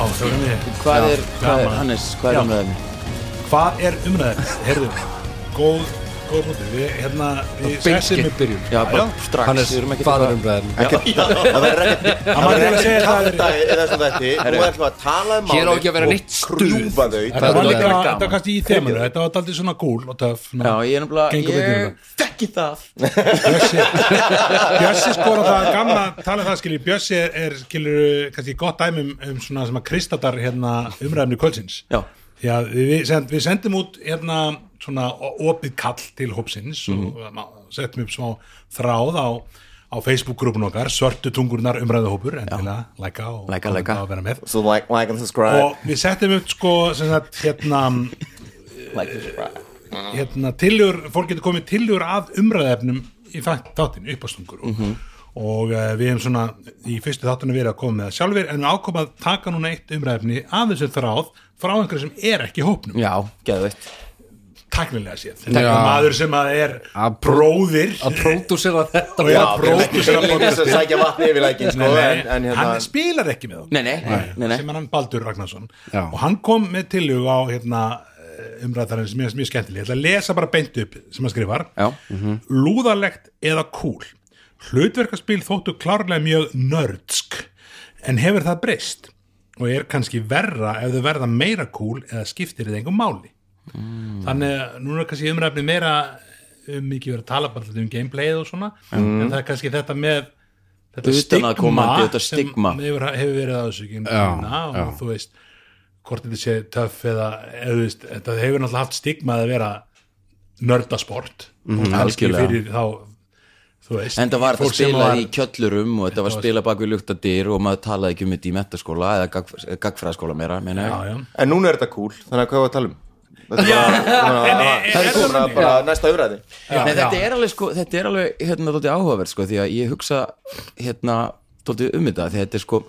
Það vorum við Hvað er, hvað er. Hannes, hvað er umræðinni? Hvað er umræðið? Heyrðu, góð, Við, hérna, við sessum Beintskip byrjun. Já, bara strax. Hvað er umræðin? Það verður ekkert er í þessum þætti Nú ætlum að tala um Hér á ekki að vera neitt stuð. Þetta Það var er líka, gaman. þetta var kannski í þemunu Þetta var aldrei svona cool og svona. Já, ég er betur ég þekki það. Bjössi Bjössi skora það gamla tala það skilji Bjössi er, er skilur kannski gott dæmi um, um svona sem að kristatar hérna umræðumni kvöldsins. Já. því að við, send, við sendum út hérna svona opið kall til hópsins Mhm. og ma- settum upp smá þráð á, á Facebook-grúpun okkar svörtu tungurnar umræðuhópur endilega, læka og Læka, og- læka. og vera með. So like, like and subscribe. Og við settum upp sko sem sagt, hérna Like and subscribe. Hérna, tillögur, fólk getur komið tillögur að umræðefnum í þátt- þáttinn uppástungur og, og uh, við hefum svona í fyrstu þáttunum verið að koma með það sjálfur en við ákomum að taka núna eitt umræðefni af þessu þráð frá einhverju sem er ekki í hópnum. Já, geðveitt taknilega séð, þetta er maður sem að er Að bróðir. Að pródúsera þetta og er að pródúsera Ekki þess að podcastið. sækja vatni yfir lækin sko, hérna hann spilar ekki með Nei, nei, nei, nei. sem er hann Baldur Ragnarsson. Já. og hann kom með tillög á hérna, umræðarinn sem er mjög skemmtileg. Ég ætla að lesa bara beint upp sem hann skrifar. Já, lúðalegt eða cool hlutverkaspil þóttu klárlega mjög nördsk en hefur það breyst? Og er kannski verra ef þau verða meira cool eða skiptir þið engum máli Mm. þannig að núna er kannski umræfni meira um mikið verið að tala bara um gameplayið og svona en það er kannski þetta með þetta Mm. Utanaðkomandi, þetta sem stigma. hefur, hefur verið að þessu Já, og já. þú veist hvort þetta sé töff eða, eða þú veist, þetta hefur náttúrulega haft stigma að vera nördasport og kannski algjörlega. fyrir þá þú veist En það var sem spilað var- í kjöllurum og þetta var spilað bak við luktadyr og maður talaði ekki um þetta í metaskóla eða gag- gagfræðaskóla meira, meina já, já. En núna er þetta cool, þannig að hvað var að tala um? Þetta er bara, er- er er næsta umræði þetta er alveg, sko, þetta er alveg hérna, dóttir áhugavert, sko, því að ég hugsa hérna, dóttir um þetta því að þetta er sko,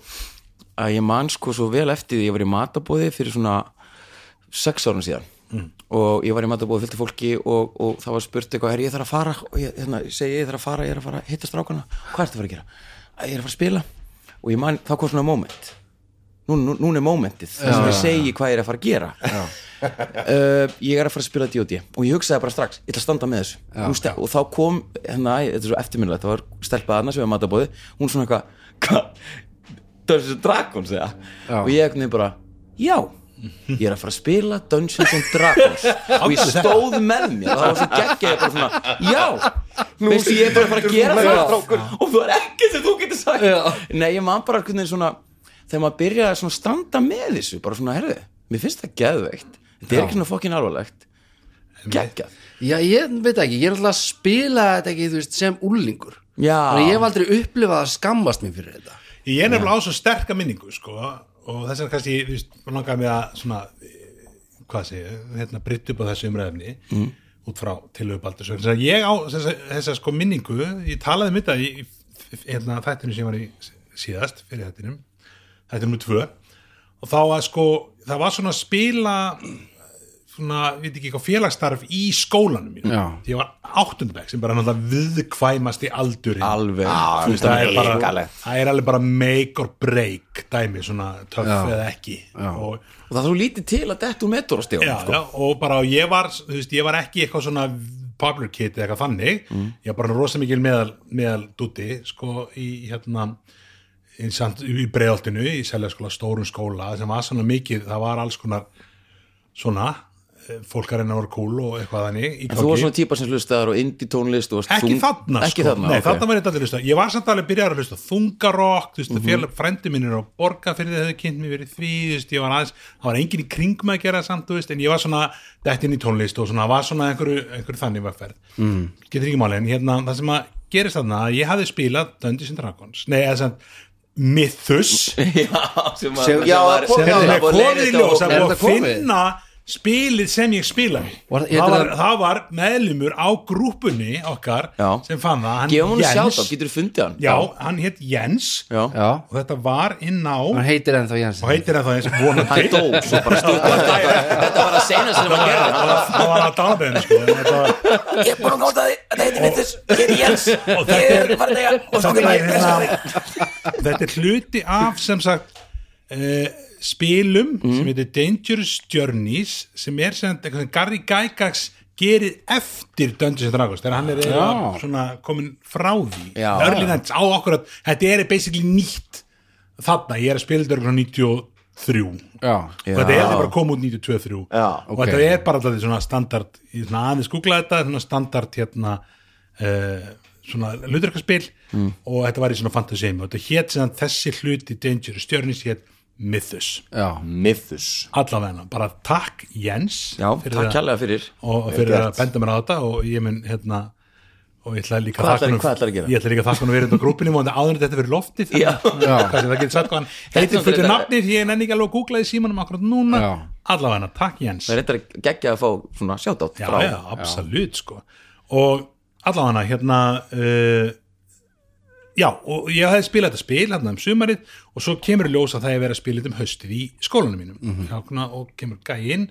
að ég man sko svo vel eftir því, ég var í matabóði fyrir svona sex árum síðan. Og ég var í matabóði fylgti fólki og, og það var spurt eitthvað, er ég þarf að fara og ég, hérna, ég segi ég þarf að fara, ég er að fara að hitta strákana. Hvað ertu að fara að gera? Að ég er að fara að spila. Og ég man, þá kom svona moment nú, nú, núna er momentið, þess að ég segi hvað ég er að fara að gera. Uh, ég er að fara að spila D.O.D. og ég hugsaði bara strax, ég ætla að standa með þessu. Hún ste- og þá kom, hérna, þetta er svo eftirminnilegt það var stelpað annars við að matabóði hún svona eitthvað, hvað Dungeons and Dragons eða? Og ég eitthvað bara, já ég er að fara að spila Dungeons and Dragons. Og ég stóð með mér og það var svo geggja ég bara svona, já veistu ég er bara að fara að gera það. og þú er ekki sem þú getur sagt. Nei þegar maður byrjaði að standa með þessu bara svona, herðu, mér finnst það geðveikt. Þetta er ekki svona fokkin alvarlegt. Geggjað. Já, ég veit ekki, ég er alltaf að spila þetta ekki, þú veist, sem úlingur Já. Þannig ég hef aldrei upplifað að skammast mér fyrir þetta. Ég er nefnilega á svo sterka minningu sko, og þess að kannski þú veist, langaði mig að svona eh, hvað sé, ég, hérna britt upp á þessu umræðefni mm. út frá tilöfubaldur þess að ég á þessa, þessa sko minningu ég talaði um þetta í í- hérna, þættinu sem var í síðast fyrir þættinum, þættinum tvö. Og þá að sko það var svona að spila svona, við ekki eitthvað félagsstarf í skólanum mínu, Já. því ég var áttundabæk sem bara náttúrulega viðkvæmasti aldurinn. Alveg. Þú veist, það, er bara, hrikalegt. það er alveg bara make or break dæmi, svona töff eða ekki. Og, og það er svo lítið til að detta úr metorastíðum já, sko. já, og bara ég var þú veist, ég var ekki eitthvað svona popular kid eða eitthvað þannig, ég var bara rosa mikil meðal, meðal dúti sko í hérna í, samt- í seljaskóla stórum skóla sem var svona mikið, það var alls konar svona eh, fólk að reyna að vera cool og eitthvað þannig en þú var svona típa sem hlustaðar og indie tónlist og ekki þung- þarna ekki sko. þarna, Nei, ok. þarna var ég allir hlusta ég var samt alveg byrjar að hlusta þungarokk þú veist, mm -hmm. frændi minn er á borga fyrir þau kynnt mér verið því þú veist, ég var aðeins, það var enginn í kring með að gera það samt, þú veist, en ég var svona dætt inn í tónlist og svona, var svona einhverju, einhverju þannig vegferð, mm. getur ekki máli en hérna, það sem að gerist þarna að ég hafði spilað Dungeons and Dragons, nei, Mythus. Já, sem, Sem- sem er komið. Í ljós. Að finna spilið sem ég spilaði. Var- það, heitir var, það- það var meðlumur á grúpunni okkar Já. sem fann það. Hann gefum hún Jens- sjátt á, getur þú fundið hann? Já, hann hétt Jens. Já. Já, og þetta var inn á hann og heitir ennþá Jens. Heitir það eins vonandi hann dó svo bara stutt þetta. Þetta var að sena sem hann gerði. Það var- það var að danabeðinu sko. En þetta var- ég er búin að gáta því, þetta heitir Vittus ég heiti Jens, og þetta er, farin að þetta er, hérna, þetta er hluti af sem sagt uh, spilum sem heitir Dangerous Journeys sem er sem Gary Gygax gerir eftir Dungeons and Dragons þegar hann er svona komin frá því. Já. Nights á okkur að þetta er basically nýtt þarna, ég er að spila þetta örugglega 93 já, og þetta er bara komið út 92-3 Já, og ok. þetta er bara alltaf svona standard ég svona aðeins googla þetta, svona standard hérna uh, svona hlutverkaspil. Og þetta var í svona fantasy og þetta hétt sem þessi hluti Dangerous Journeys hétt Mythos já, Mythos allavega, bara takk Jens Já, fyrir takk kærlega fyrir. og fyrir að benda mér á þetta og ég mun hérna og ég ætla líka þakka að gera? ég ætla líka að þakka hann að vera á grúpinni og áður en þetta fyrir að hann heitir þetta- nafni því ég nenni ekki alveg að googla í símanum akkurat núna. Já. allavega, takk Jens. Það er þetta geggja að fá svona sjátt já, já, absolutt sko. Og allavega hérna uh, já, og ég hefði spilað þetta spil hérna um sumarið og svo kemur ljós að það er verið að spila þetta um haustið í skólanum mínum. Mm og kemur gæi inn.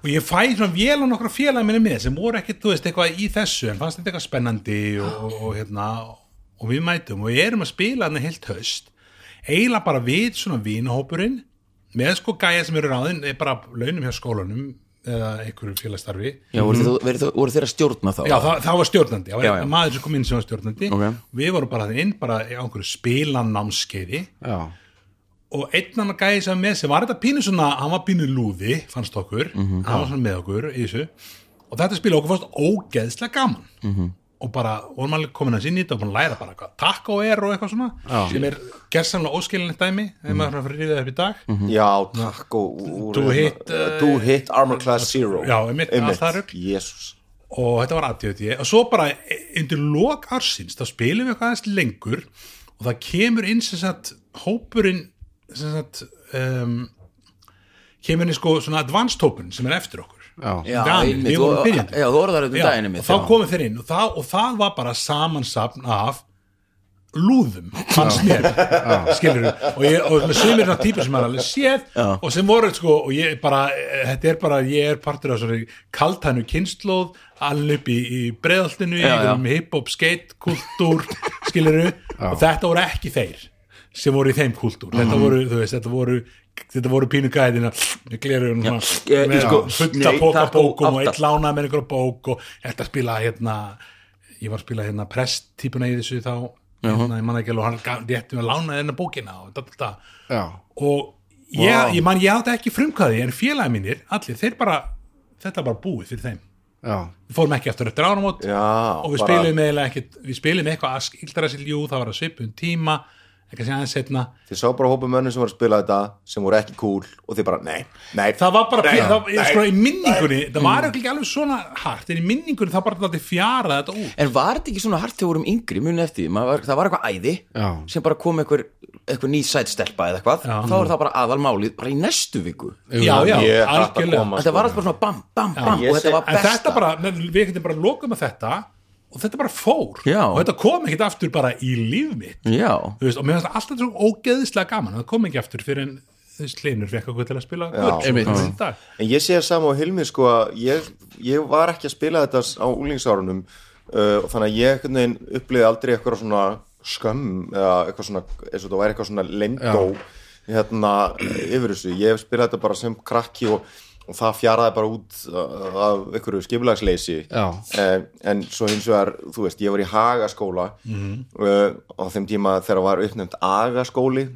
Og ég fæ svona vel á nokkra félag minni með sem voru ekki, þú veist, eitthvað í þessu en fannst þetta eitthvað spennandi og, og, og hérna, og við mætum og við erum að spila þarna heilt haust. Eiginlega bara við svona vinahópurinn með sko gæja sem eru ráðin er bara launum hjá skólanum eða einhverju félagstarfi Já, voru, þið, voru, þið, voru þeir að stjórna þá? Já, það, það var stjórnandi, það var Já, já. maður sem kom inn sem var stjórnandi Ok. við vorum bara það inn bara á einhverju spilanámskeiði já, og einn annar gæði sem var með sem var þetta pínu svona, hann var pínu lúði fannst okkur, Mhm. hann var svona með okkur í þessu og þetta spila okkur fannst ógeðslega gaman Mhm. Og bara vorum alveg komin að sinni þetta og búin að læra bara hvað taco er og eitthvað svona Já. sem er gerðsamlega óskilinett dæmi þegar maður er að fyrir það upp í dag. Já, takk og Do hit, uh, Do hit Armor Class Zero. Já, einmitt, allt það. Jésús og þetta var aðtíðið og svo bara undir lok ársins þá spilum við eitthvað aðeins lengur og það kemur inn sem sagt hópurinn sem sagt um, kemur inn sko svona advanced hópurinn sem er eftir okkur já, einmitt, við vorum og- byrjandi. Já, þú orðar þetta um daginn og þá komum þeir inn og það, og það var bara samansapn af lúðum fannst mér. Skilur og, ég, og með sömur svona típur sem maður alveg séð Já. og sem voru sko og ég bara, þetta er bara, ég er partur af svona kaltænu kynnslóð alveg upp í, í breðaltinu í hip-hop skate kultúr skilur og þetta voru ekki þeir sem voru í þeim kultúr. Þetta Mhm. voru, þú veist, þetta voru þetta voru pínu svona ég- með sko, fullta póka bókum og eitt lánaði með einhverja bók og að spila hérna ég var að spila hérna prest-típuna í þessu þá hérna, ég man ekki alveg og hann rétti með að lána þennan bókina og, da, da, da. já, og ég, ég man ég átti ekki frumkvæði en félagi mínir, allir, þeir bara þetta er bara búið fyrir þeim. Já, við fórum ekki eftir eftir ánumót Já, og við bara- spilum eiginlega ekkit við spilum eitthvað að skildra sér ljú það var að svipum tíma sem aðeins setna Þið sá bara hópa mönnum sem voru að spila þetta sem voru ekki cool og þið bara, nei, nei. Það var bara, Nei, það, nei. sko, í minningunni það var ekki alveg svona hart en í minningunni það bara þetta fjara þetta út. En var þetta ekki svona hart þegar við vorum yngri, því, Maður var, það var eitthvað æði Já. sem bara kom eitthvað, eitthvað ný sætstelpa eða eitthvað, Já. þá er það bara aðalmálið bara í næstu viku. Já, Þetta var alltaf bara svona bam, bam, bam og þetta sé- var en besta. þetta bara, við getum bara lokum að þetta og þetta bara fór. Já. og þetta kom ekkit aftur bara í líf mitt. Já, þú veist, og mér finnst það alltaf svo ógeðislega gaman það kom ekki aftur fyrir en hlinur fekk okkur til að spila. En ég sé að sama á Hilmi sko að ég, ég var ekki að spila þetta á úlingsárunum uh, og þannig að ég veginn uppliði aldrei eitthvað svona skömm eða eitthvað svona, eins og það væri eitthvað svona lengó hérna yfir þessu, ég hef spilað þetta bara sem krakki og, og það fjaraði bara út uh, af einhverju skipulagsleysi. Já. en, en svo hins vegar, þú veist, ég var í Hagaskóla uh, á þeim tíma þegar var uppnefnt Agaskóli.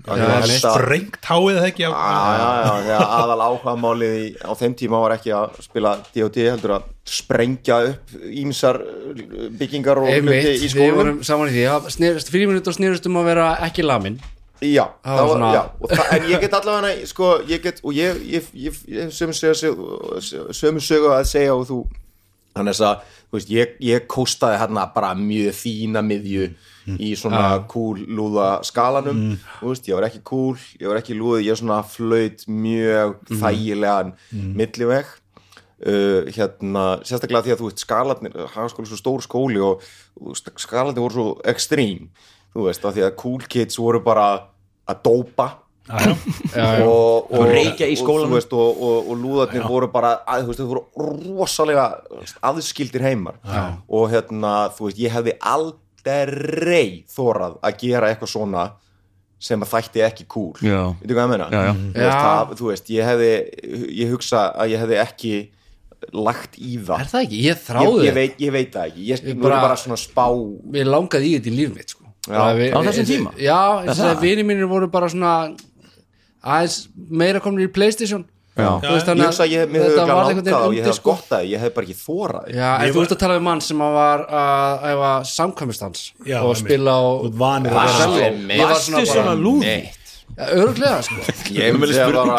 Strengt háið það ekki? Aðal áhuga málið í, á þeim tíma var ekki að spila D&D heldur að sprengja upp ímsar byggingar og hluti í við skólum. vorum saman í því. Að snerist, fríminut og snerist um að vera ekki lamin Já, Það var svona- já það, en ég get allavega sko, ég get, og ég, ég, ég, ég sömu sögu að segja og þú. Þannig að, þú veist, ég, ég kóstaði hérna bara mjög fína miðju í svona cool lúða skalanum, þú veist, ég var ekki cool ég var ekki lúði, ég svona flöyt mjög þægilegan milliveg. Uh, hérna, sérstaklega því að þú veist skalarnir, hagaskóli er svo stór skóli og, og skalarnir voru svo ekstrím, þú veist, af því að cool kids voru bara að dópa. Já, já. og, og, reykja í þú veist, og, og, og lúðarnir voru bara að, þú veist, þau voru rosalega aðskildir heimar. Já. og hérna, þú veist, ég hefði aldrei þórað að gera eitthvað svona sem að þætti ekki cool. Veitu hvað ég meina? Já, já. Þú, veist, það, þú veist, ég hefði ég hugsa að ég hefði ekki lagt í það. Er það ekki? Ég ég, þráði ég, þetta. veit, ég veit það ekki. Ég, Ég bara- bara svona spá Mér langaði í þetta í líf mitt sko. Við- Á þessum tíma? Já, að vinir mínir voru bara svona aðeins meira komin í Playstation Já. Þú veist, ég hugsa að ég, hefði varð ekki einhvern langað og ég hefði sko. gott að ég hefði bara ekki þórað Já, en Ég þú ert að tala um mann sem að var að æfa samkvæmistans Já, og spila á að selli. Einmitt. Ég var svona lúði? Já, Örglega sko. Ég myndi að bara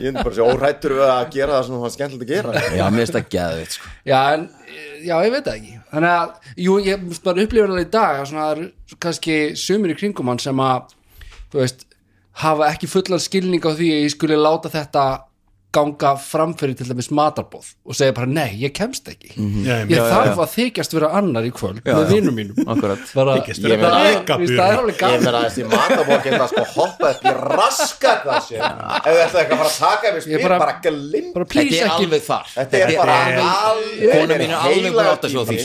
ég myndi bara svo órættur við að gera það sem það var skemmtilegt að gera. Já, mér finnst það geðveitt sko. Já, en, já, ég veit það ekki. Þannig að, jú, ég bara upplifir það í dag að svona það eru kannski sumir í kringum hann sem að þú veist, hafa ekki fullan skilning á því að ég skuli láta þetta ganga framfyrir til dæmis matarbóð og segja bara, nei, ég kemst ekki. Já, ég já, þarf að þykjast vera annar í kvöld með vinum mínum. Akkurat. Bara, Þykjast vera þú er alveg ég gaman. Meina að þessi matabók geta sko hoppa upp í raskat það sér. Ef þið ætlaði ekki að fara að taka við spil bara, bara- bara glimt. bara Þetta er ekki. alveg þar. Þetta er bara alveg Kona mín er alveg búin að átta sig á því.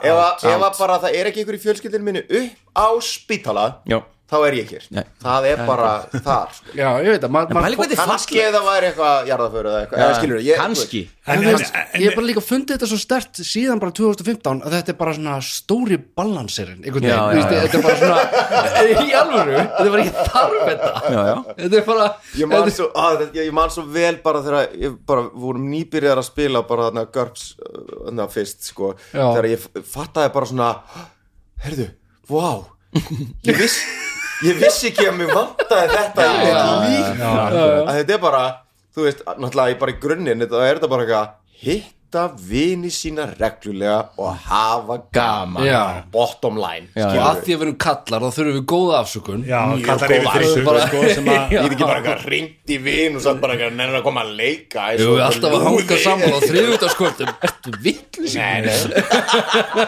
Ef að- að bara það er ekki ykkur í fjölskyldinu minni upp á spítala Já. Þá er ég hér. Nei. það er bara þar sko. Já, ég veit að ma- ma- pæli hvað þetta er kannski það væri eitthvað jarðaföru eða eitthvað eða skilur ég Kannski. En- En, en- ég hef bara líka fundið þetta svo stert síðan bara 2015 að þetta er bara svona stóri balansirinn einhvern veginn, þetta er bara svona í alvöru, þetta er bara ekki þarf þetta. Já, já. Þetta er bara Ég man, svo, að, ég, ég man svo vel bara þegar ég bara vorum nýbyrjar að spila bara þarna GURPS uh, þarna fyrst sko. Já. þegar ég fattaði bara svona herðu, vá ég viss ég vissi ekki að mér vantaði þetta í mitt líf. að þetta er bara þú veist, náttúrulega ég bara í grunninn þetta er þetta bara eitthvað hitta vini sína reglulega og hafa gaman. Já. bottom line Já, og að því að við erum kallar þá þurfum við góða afsökun. Já, Mjög kallar yfir þrísu bara- sko, sem að ég get ekki bara eitthvað ringt í vin og satt bara eitthvað nennir að koma að leika Jú, við alltaf að hanga saman á þriðutaskvöldum Ertu vittlis Nei, nei.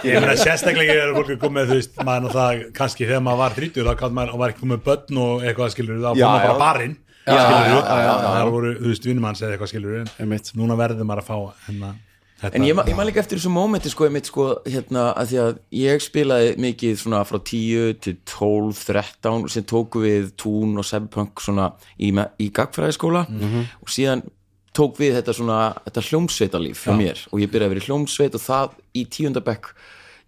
Ég meina sérstaklega er fólk að koma þú veist, maður og það kannski þegar maður var 30 þá kallt maður og var ekki komið með börn og eitthvað skilur þá já. bara barinn Já, skilur já, já, já, já. það voru, þú veist, vinnumanns eða eitthvað skilur Einmitt. núna verður maður að fá hérna, þetta, En ég, ma- ég man líka eftir þessu mómenti sko, sko, hérna, að því að ég spilaði mikið svona frá 10 til 12, 13 sem tóku við Tún og Sebpunk svona í, í gagfræðiskóla. Og síðan tók við þetta svona þetta hljómsveitalíf hjá mér. Og ég byrjaði að vera í hljómsveit og það í tíundabekk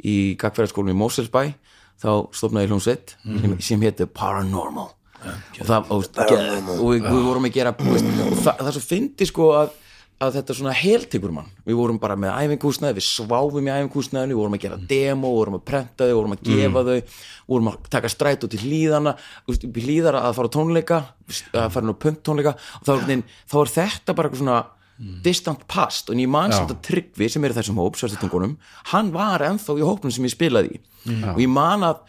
í gagfræðiskólum í Moselsbæ þá stofnaði hljómsveit sem, sem héti Paranormal. Og það og, og við, við vorum að gera veist, og það, það er svo fyndi sko að, að þetta svona heltekur mann. Við vorum bara með æfingúsnaði, við sváfum í æfingúsnaðinu, við vorum að gera demo við vorum að prenta þau, við vorum að gefa þau við vorum að taka strætó til hlýðana. Þú veist, upp í hlýðara að fara tónleika að fara á punkt tónleika. Og þá, er þá er þetta bara svona distant past. Og ég man samt að Tryggvi sem er í þessum hóp, sérstutungunum hann var ennþá í hópnum sem ég spilaði í. Og ég man að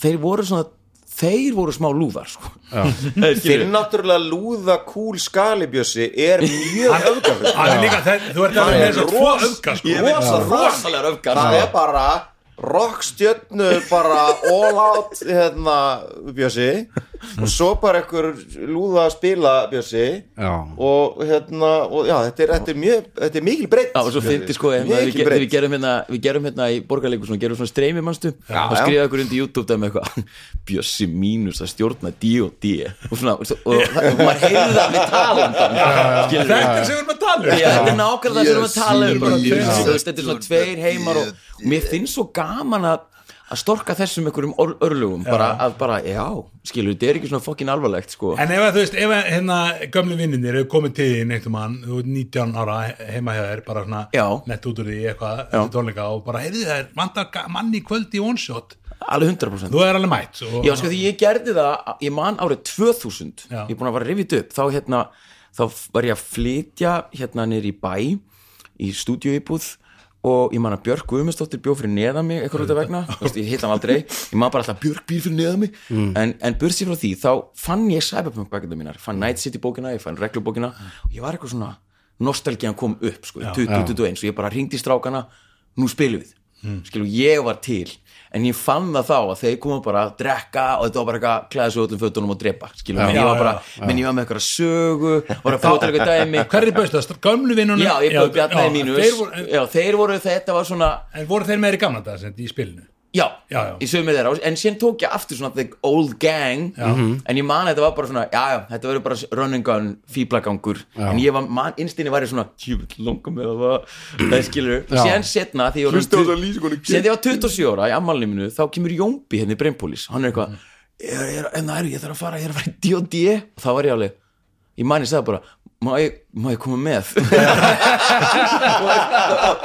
þeir voru svona þeir voru smá lúðar sko. Þinn náttúrulega lúða kúl skalibjössi er mjög öfgafur Hann er líka, það, þú ert alveg með þess að tvo sko. rosa rosalega öfgar. Það er bara rockstjörnu bara all out hérna bjössi og svo bara einhver lúða að spila bjössi. Já. og hérna og já, þetta er, þetta er mjög þetta er mikil breytt. Já, og svo fyndi sko, hérna, við, við breytt. gerum hérna við gerum hérna í borgarleikur svona, gerum svona streymi mannstu og já. skrifa okkur undir YouTube það með eitthvað. Bjössi mínus að stjórna D og D. Og svona, og, og, og maður heyrði það við talandan skilur Þetta er sem við erum að tala um. Þetta er nákvæmlega það sem við erum að tala um þetta er svona tveir heimar og, og mér finnst svo gaman að að storka þessum einhverjum ör, örlugum bara að bara, já, skilur, þetta er ekki svona fokkin alvarlegt, sko. En ef að þú veist, ef að hérna gömlu vinninir eru komið til þín einhvern mann, þú ert 19 ára heima hjá þér, bara svona nett út úr því eitthvað, eftir tónleika og bara, heyrðu er vantar ga- mann í kvöld í one shot alveg 100% þú er alveg mætt og, Já, sko, því ég gerði það, ég man árið 2000, Já. ég er búin að vara rifið upp þá hérna, þá var ég að flytja hérna niður í bæ í stúdíuíbúð og ég man að Björk Guðmundsdóttir bjó fyrir neðan mig eitthvað út af vegna, Þú veist, ég hitt hann aldrei. Ég man bara alltaf Björk býr fyrir neðan mig. En, en bursi frá því, þá fann ég Cyberpunk bækjönda mínar, fann Night City bókina ég fann reglubókina. Og ég var eitthvað svona nostalgían kom upp, sko, 2021 og ég bara ringdi strákana, nú spilum við. Skilu, ég var til en ég fann það þá að þeir komu bara að drekka og þetta var bara eitthvað klæða sig öllum fötunum og drepa skilu, menn ég var bara, menn ég var með eitthvað sögu og var að fóta eitthvað dæmi. Hver er bauðst það, gömlu vinnunum já, ég búið bjarnaði mínu þeir voru, já, þeir voru, þetta var svona en voru þeir meiri gamla sem, í spilinu Já, Já, já. í sömu þeirra. En síðan tók ég aftur svona the old gang. Mhm. en ég man að þetta var bara svona já, já, þetta verður bara running gun, fíblagangur. En ég var, man, innstinni var ég svona tjúvill longum með það það skilur, síðan setna því ég var Hlusta á orðinn þessa lýsingu, tu- síðan því ég var 27 ára í ammálinu minu þá kemur Jómbi henni í Brainpolis hann er eitthvað, ég, en það er, ég þarf að fara ég er að fara í D&D og þá var ég alveg ég man ég sagði bara má ég, má ég koma með?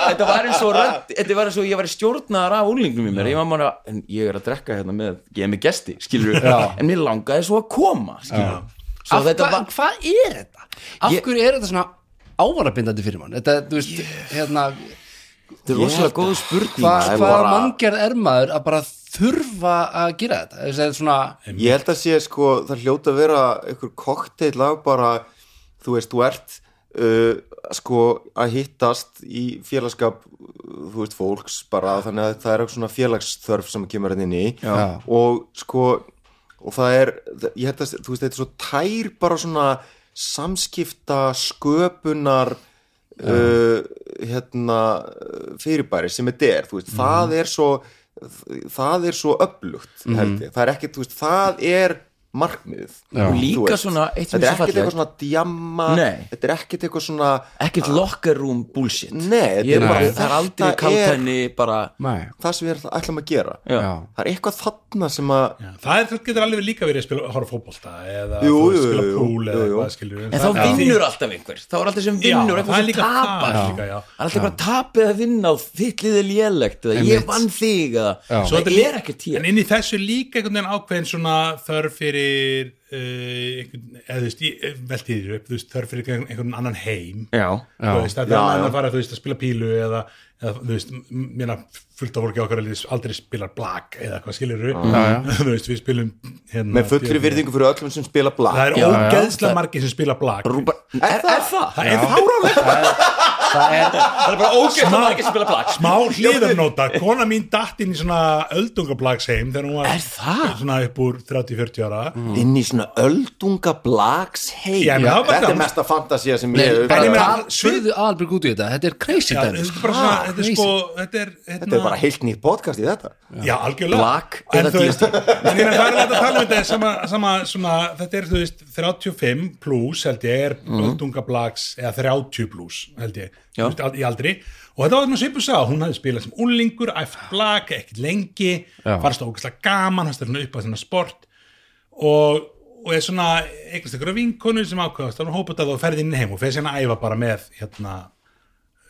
Þetta var eins og rödd, þetta var eins og ég var stjórnaðar af úlingnum í mér, ég var bara en ég er að drekka hérna með, ég er með gesti skilur, en mér langaði svo að koma skilur, svo Af þetta hva, var Hvað er þetta? Af Ég- hverju er þetta svona ávarabindandi fyrir mann? Þetta, þú veist, hérna þetta er rosalega góð spurning. Hvað hva bara- manngerð er maður að bara þurfa að gera þetta? Þetta er svona Ég held að sé sko, það hljóta að vera einhver kokteil af bara þú veist, þú ert uh, sko að hittast í félagskap uh, þú veist, fólks bara þannig að það er eitthvað svona félagsþörf sem kemur hérna inn í. Já. og sko og það er, ég held að þú veist, þetta er svo tær bara svona samskipta sköpunar uh, hérna fyrirbæri sem þetta er, þú veist, það er svo það er svo öflugt held ég, það er ekki, þú veist, það er markmiðið. Og Þú líka svona þetta er er ekkert eitthvað svona djamma þetta er ekkert eitthvað svona ekkert locker room bullshit. Nei, þetta ég er er bara, bara- það er aldrei þetta kaltenni bara, Nei. það sem við erum- ætlum að gera. Já, það er eitthvað þarna sem að Já, það er, getur alveg líka verið að spila, horfa á fótbolta eða Jú, jú, spila púl jú, eða jú. eitthvað skilur en þá vinnur alltaf einhver. Þá er alltaf sem vinnur, Já, eitthvað er sem líka tapar. það líka, já. það er alltaf bara tapið að vinna og þitt liðið lélegt eða ég vann þig er en inn í þessu er líka einhvern veginn ákveðin svona þörf fyrir uh, einhvern, eða þú veist, ég velti þér upp þú veist, þörf fyrir einhvern, annan heim já, þú veist, það Já, er annað já. að fara þú veist, að spila pílu eða, eða þú veist, m- mér fullt af fólki okkar aldrei, spilar blag eða hvað skilur Já, já. þú veist, við spilum hérna, með fullri virðingu fyrir öllum sem spila það blag er Já, já. ógeðslega margir sem spila blag er, er það? það er fáránlegt Það er, það er bara ógæst Smá- að ekki spila plak smá hlýðarnóta, kona mín datt inn í svona öldungablagsheim þegar hún var Er það? svona upp úr 30-40 ára. Inn í svona öldunga blags heim Já, menn það var bara þetta er mesta fantasía sem nei, ég hef spurðu Albrecht út í þetta. Þetta er crazy Já, dæmi þetta er bara svona, þetta er crazy. sko þetta er, hérna, þetta er bara heilt nýtt podcast í þetta. Já, algjörlega. Black En eða þú veist, það er að tala um þetta sama, sama svona, þetta er, þú veist 35 plus, held ég, er öldunga blags, eða 30 plus held ég, veist, í aldri. Og þetta var svona svipu sá, hún hafði spilað sem úlingur, æft blag, ekkert lengi fannst það ógæslega gaman, hann stæði upp á þennan sport. Og, og er svona eignast ykkur vinkonu sem ákvæðast þannig hóput að þú ferði inn heim og fer sérna að æfa bara með hérna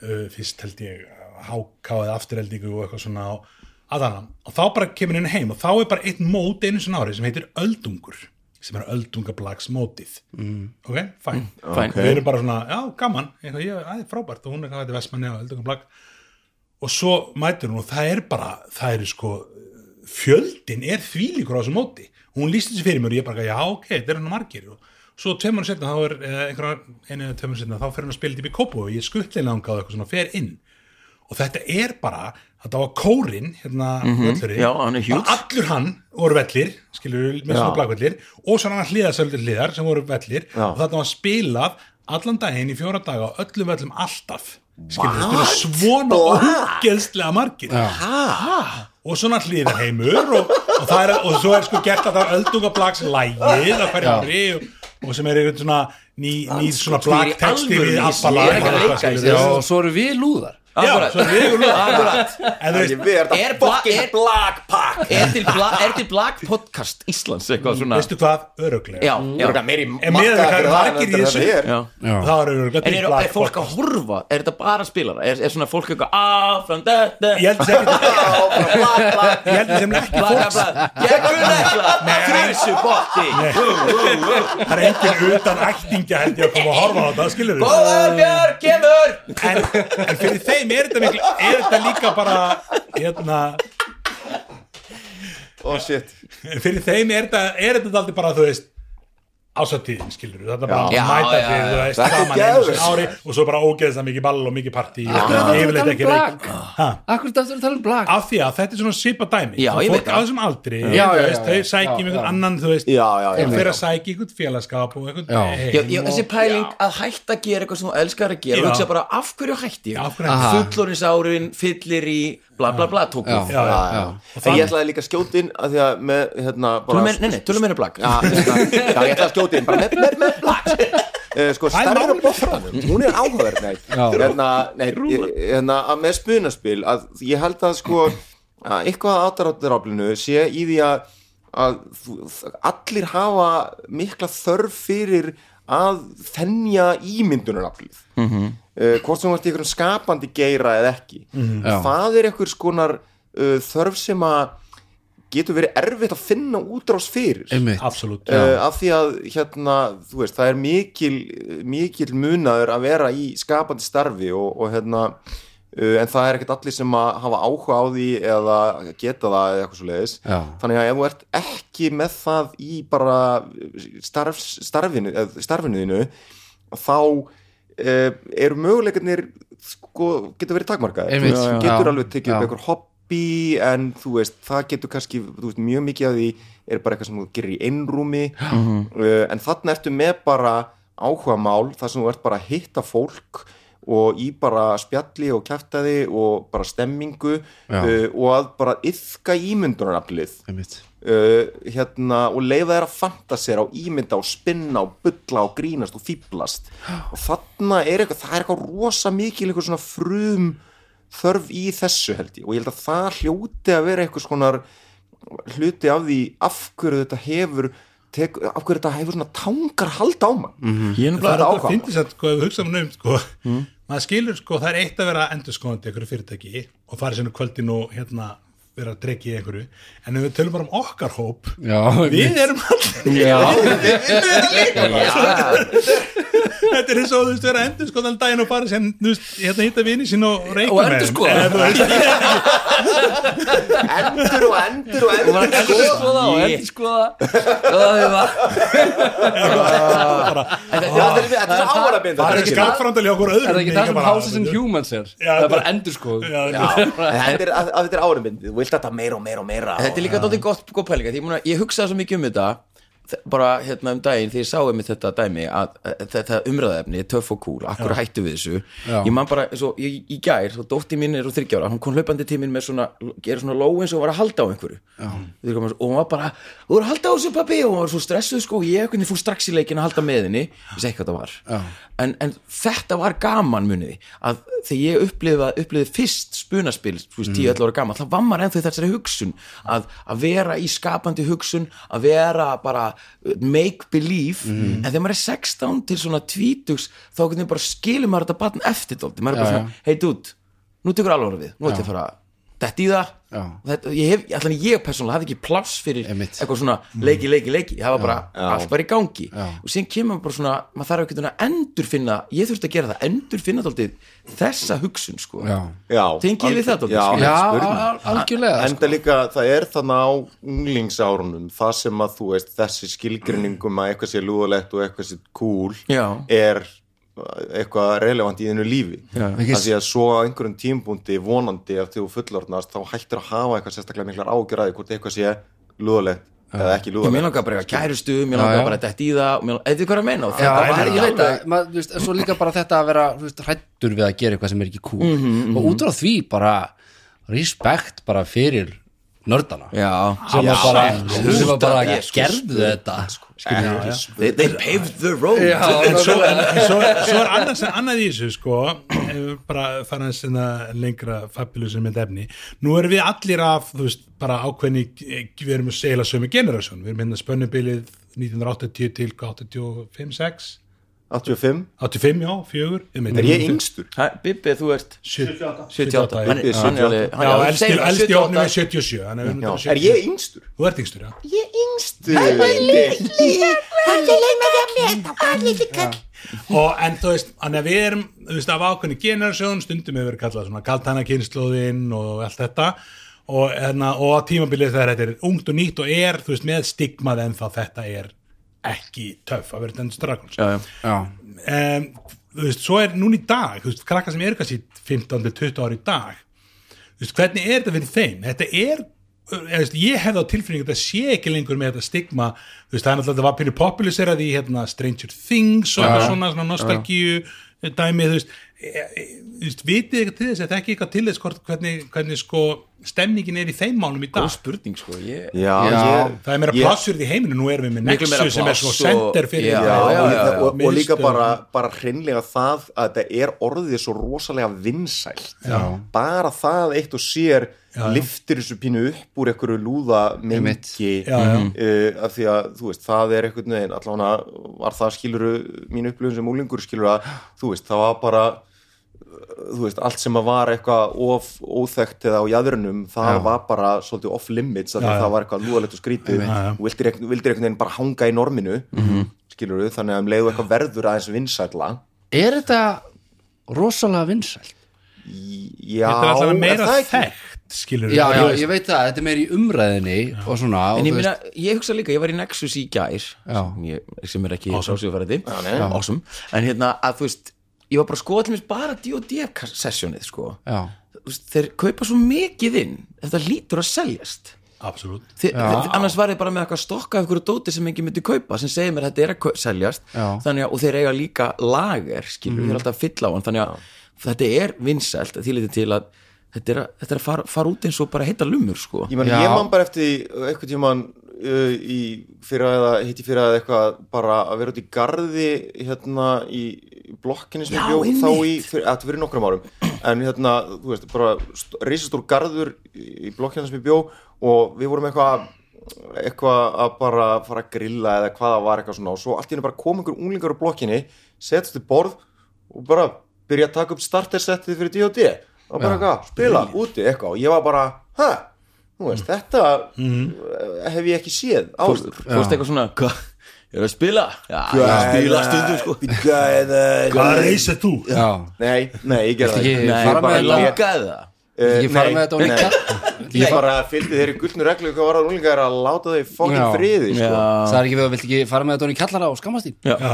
uh, fyrst held ég háká eða afturheldingu og eitthvað svona og, aðana, og þá bara kemur inn heim og þá er bara einn mót einu svona ári sem heitir öldungur sem er öldungablags mótið. Mm. ok, fæn Fæn. við erum bara svona, já, gaman. Eitthvað, ég, að, frábært. Og hún er hvað þetta er vestmanni og öldungablag og svo mætur hún og það er bara, það er sko fjöldin er þvílíkur á þessu móti. Hún lísti þessi fyrir mér og ég bara, já ok, þetta er hann margir. Og svo tveimur setna þá er eða einhverja, einu eða tveimur setna þá fer hann að spila upp í kópu og ég skuttleina hann gáði eitthvað svona fer inn og þetta er bara, þetta var kórin hérna völlurinn, Mhm. Já, hann er allur hann voru vellir skilur með svona blagvellir og svo hann hliðasöldur hliðar sem voru vellir. Já. og þetta var spilað allan daginn í fjóra daga á öllum völlum alltaf. Skilur, spila svona ógeðslega margir. Ha? og svona hliðarheimur og, og, það er, og svo er sko gert að það er öldungablags lægið á hverju ári og, og sem er einhvern svona ný, ný svona sko, er blagteksti alvöru við í- Abba ég er ekki að lag leika í Já, þessu. og svo eru við lúðar Já, Akkurat. svo við erum Akkurat. Er fucking er- blag pack? Er til, bla, er til Black Podcast Íslands eitthvað svona? Veistu hvað, öruglega já, Það já, er meiri það er fyrir það margir í heldur en þessu. þetta er. já. Já, það er öruglega En er, er fólk að horfa? Er þetta bara spilara? Er, er svona fólk eitthvað áfram þetta ég held sem ekki blag, blag. ég held sem ekki Blaga, fólks blaga, kunni eitthvað Þrjusu botti það er engin utan ættingja held ég að koma að horfa á þetta, skilur við Góðar Björn, kemur! En, en fyrir þeim er þetta, miklu, er þetta líka bara hérna, oh shit. fyrir þeim er þetta, er þetta aldrei bara þú veist ásatíðin skilur þetta bara Já, mæta já, fyrir já. er gaman einu geðveikt. ári og svo bara ógeðslega mikið ball og mikið partí og er yfirleitt ekki um reik? Akkur er þetta að tala um blag af því að þetta er svona svipa dæmi fólk á það. þessum aldri þau sækjum einhvern annan þú veist, og fyrir að sækja einhvern félagskap og einhvern þessi pæling að hætta að gera eitthvað sem þú elskar að gera og hugsa bara af hverju hætti fullorins árin, fyllir í bla bla bla tóku Já. Já, já, Já, Já. já. En ég ætlaði líka inn að því að með hérna bara nei, nei, tölum meira blag Já, hérna, já, ég ætla að skjóta inn bara með, með, með blag uh, sko, Það stærðin á bóttanum hún er áhugaverð hérna, hérna, að með spunaspil að ég held að sko að eitthvað aðdaráttaraflinu sé í því að, að allir hafa mikla þörf fyrir að þennja ímyndunaraflið. Mm -hmm. Uh, hvort sem þú ert í einhverjum skapandi geira eða ekki. Já. það er einhvers konar uh, þörf sem að getur verið erfitt að finna útrás fyrir. Absolutt uh, af því að hérna, þú veist, það er mikil, mikil munaður að vera í skapandi starfi og, og hérna uh, en það er ekkert allir sem að hafa áhuga á því eða geta það eða eitthvað svo leiðis þannig að ef þú ert ekki með það í bara starf, starfinu, eða starfinu þínu þá uh, eru möguleikarnir sko, getur verið takmarkaðir. Þú já, getur alveg tekið upp Já. einhver hobby en þú veist, það getur kannski veist, mjög mikið af því er bara eitthvað sem þú gerir í einrúmi. Uh, en þarna ertu með bara áhuga mál þar sem þú ert bara að hitta fólk og í bara spjalli og kæftaði og bara stemmingu uh, og að bara yfka ímyndunaraflið uh, hérna, og leifa þær að fantasera og ímynda og spinna og bulla og grínast og fýblast og þarna er eitthvað, það er eitthvað rosa mikil eitthvað svona frum þörf í þessu held ég. Og ég held að það hljóti að vera eitthvað svona hluti af því af hverju þetta hefur tek, af hverju þetta hefur svona tangar halda á mann. Ég er það nefnilega er þetta þetta finnst að sko, ef við hugsaum um sko, maður skilur sko, það er eitt að vera endurskóðandi einhverju fyrirtæki og fara sérna kvöldin og hérna vera að drekja í einhverju. En ef við tölum bara um okkar hóp Já, við erum allir þetta er eins og þú veist vera endurskóðan daginn og fara sem þú veist, hérna hitta vini sín og reykja Og með þeim. endurskoða. Eða, þú veist, endur og endur og endur endur skoða og endur skoða það er það þetta er þetta er áhverjabindi það er skapfrandali okkur öðrum Er það ekki það sem bara- Houses and Humans er? Það er bara þetta- endur sko þetta er, er áhverjabindi þú vilt þetta meira og meira og meira Þetta er líka dóttir gott, pælinga ég, hugsaði svo mikið um þetta bara hérna um daginn því ég sá um þetta dæmi að, að þetta umræðefni töff og cool, akkur hættu við þessu. Já. ég man bara, svo, ég, í gær svo dótti mín er úr þryggjára, hún kom hlaupandi tíminn með svona, gera svona ló eins og var að halda á einhverju. Komum, og hún var bara þú var að halda á þessu pappi og hún var svo stressuð sko, og ég fór strax í leikin að halda með henni? Ég segi hvað það var. En, en þetta var gaman muniði að þegar ég upplifði, upplifði fyrst spunaspil, þú veist, 10-11 ára gaman þá var maður ennþá í þessari hugsun að, að vera í skapandi hugsun að vera bara make believe en þegar maður er 16 til svona 20 þá skilur maður þetta batn eftir maður er bara svona, hei dude nú tekur alveg við, nú ætlum ég að fara þetta í það Já. þetta, ég, hef, allan ég persónulega hafði ekki pláss fyrir Einmitt. eitthvað svona leiki, leiki, leiki það var bara, allt var í gangi Já. og síðan kemur maður bara svona, maður þarf ekki að endurfinna, ég þurfti að gera það endurfinna dálítið þessa hugsun sko. Já, já, Tengið við það dálítið, já, já al- algjörlega sko. enda líka, það er þannig á unglingsárunum, það sem að þú veist þessi skilgrinningum að eitthvað sé lúðalegt og eitthvað sé cool Já. er eitthvað relevant í þínu lífi. Já. að svo á einhverjum tímpúndi vonandi ef þú fullorðnast þá hættir að hafa eitthvað sérstaklega miklar ágjör að því hvort eitthvað sé lúðalegt eða ekki ég mér langar bara að kærustu, mér langar bara að detta í það eða hvað er að meina og þetta var ég veit að, maður, veist, svo líka bara þetta að vera hrættur við að gera eitthvað sem er ekki cool. Og út frá því bara respekt bara fyrir nördana. Já, sem já, var bara, já, sem var bara ég, sko, gerðu þetta they, they paved the road. En svo, en, en svo, svo er annað, sem- annað í þessu sko, bara fara að sinna lengra fabulusum með efni. Nú erum við allir af, þú veist, bara ákveðni við erum að segla sömu generasjón við erum hérna spönnubilið 1980 til 85, 6 85, 85, já, 4 er ég yngstur? Hæ, Bibbi, þú ert 78 78 hann er- Bibbi er hann er alveg- hann Já, er alveg- elsti, það, 78. ofnum er 77 þannig að við erum Já, bara 70. er ég yngstur? Þú ert yngstur, já. Ég er yngstur. Og en þú veist, þannig að við erum þú veist, af ákveðni generasjón stundum hefur verið kallað svona kaltana kynnslóðin og allt þetta. Og, enna, og tímabilið þegar þetta er ungt og nýtt og er, þú veist, með stigmað en þá þetta er ekki töff að vera Dungeons Dragons. Já, já. já, um, þú veist, svo er núna í dag þú veist, krakkar sem eru kannski 15-20 ári í dag þú veist, hvernig er þetta fyrir þeim? Þetta er ég, veist, ég hefði á tilfinningu að þetta sé ekki lengur með þetta stigma þú veist, það er náttúrulega, það var pínu populiserað í hérna, Stranger Things og eitthvað svona, svona nostalgíu dæmi, þú veist, e, e, þú veist vitið eitthvað til þess, þetta er ekki eitthvað til þess hvernig, hvernig sko stemningin er í þeim málum í góð dag spurning sko ég, já, Já. ég, það er meira ég- plássur í heiminu, nú erum við með Nexus sem er svo center fyrir Já, Já, já, og, já, líka- já. og, og líka bara, bara hreinlega það að þetta er orðið svo rosalega vinsælt. Já. bara það eitt og sér Já, já. liftir þessu pínu upp úr einhverju lúða mengi uh, af því að þú veist, það er einhvern veginn allavega var það skiluru mín upplifun sem úlingur skilur að þú veist, það var bara þú veist, allt sem að var eitthvað of óþekkt eða á jæðrunum það Já. var bara svolítið off limits af því Já, að já. það var eitthvað lúðalegt og skrítið Já, já. og vildir, einhvern- veginn bara hanga í norminu mm Mhm. -hmm. skilur þannig að um leiðu eitthvað verður aðeins vinsætla er þetta rosalega vinsælt já, þetta er alltaf meira þekkt skilur já, já, ég veit það, þetta er meir í umræðinni og svona og en ég þú meina, ég hugsa líka, ég var í Nexus í gær Já. sem, ég, sem er ekki Awesome. Ég var bara að skoða til mér bara D&D sessjónið sko. Já, Þú veist, þeir kaupa svo mikið inn þetta lítur að seljast. Absolutt. Þi, annars var ég bara með eitthvað stokka af einhverju dóti sem ekki myndi kaupa sem segir mér að þetta er að seljast. Að, og þeir eiga líka lager skilur, þeir er alltaf að fylla á hann. Þannig að þetta er vinsælt að því lítið til að þetta er að, þetta er að fara, fara út eins og bara heita lumur sko. Ég, man, ég man bara eftir eitthvað tíman uh, í fyrra eða hitti fyrra eða eitthvað bara að vera út í garði hérna í í blokkinni sem ég bjó þá í, einmitt. fyrir, nokkrum árum. En hérna, þú veist, bara reisastór garður í blokkinni sem ég bjó og við vorum eitthvað eitthvað að bara fara að grilla eða hvað það var eitthvað svona og svo allt í henni bara kom einhver unglingar á blokkinni setjast í borð og bara byrja að taka upp startersettið fyrir D&D og bara eitthvað, spila úti eitthvað og ég var bara, hæ, veist, þetta hef ég ekki séð áður. veist eitthvað svona hvað, ég er að spila? Já, ég er að spila stundum sko. hvað reysið þú? já. Nei, nei, ég gerði það ekki- Nei, fara bara langaði það Eh, Ekki fara nei, með þetta kjall- Ég bara fylgdi þeirri gullnu reglu hvað var að úlingar að láta þau fokkin Já. friði sko. Það er ekki við að vilt ekki fara með þetta í kallara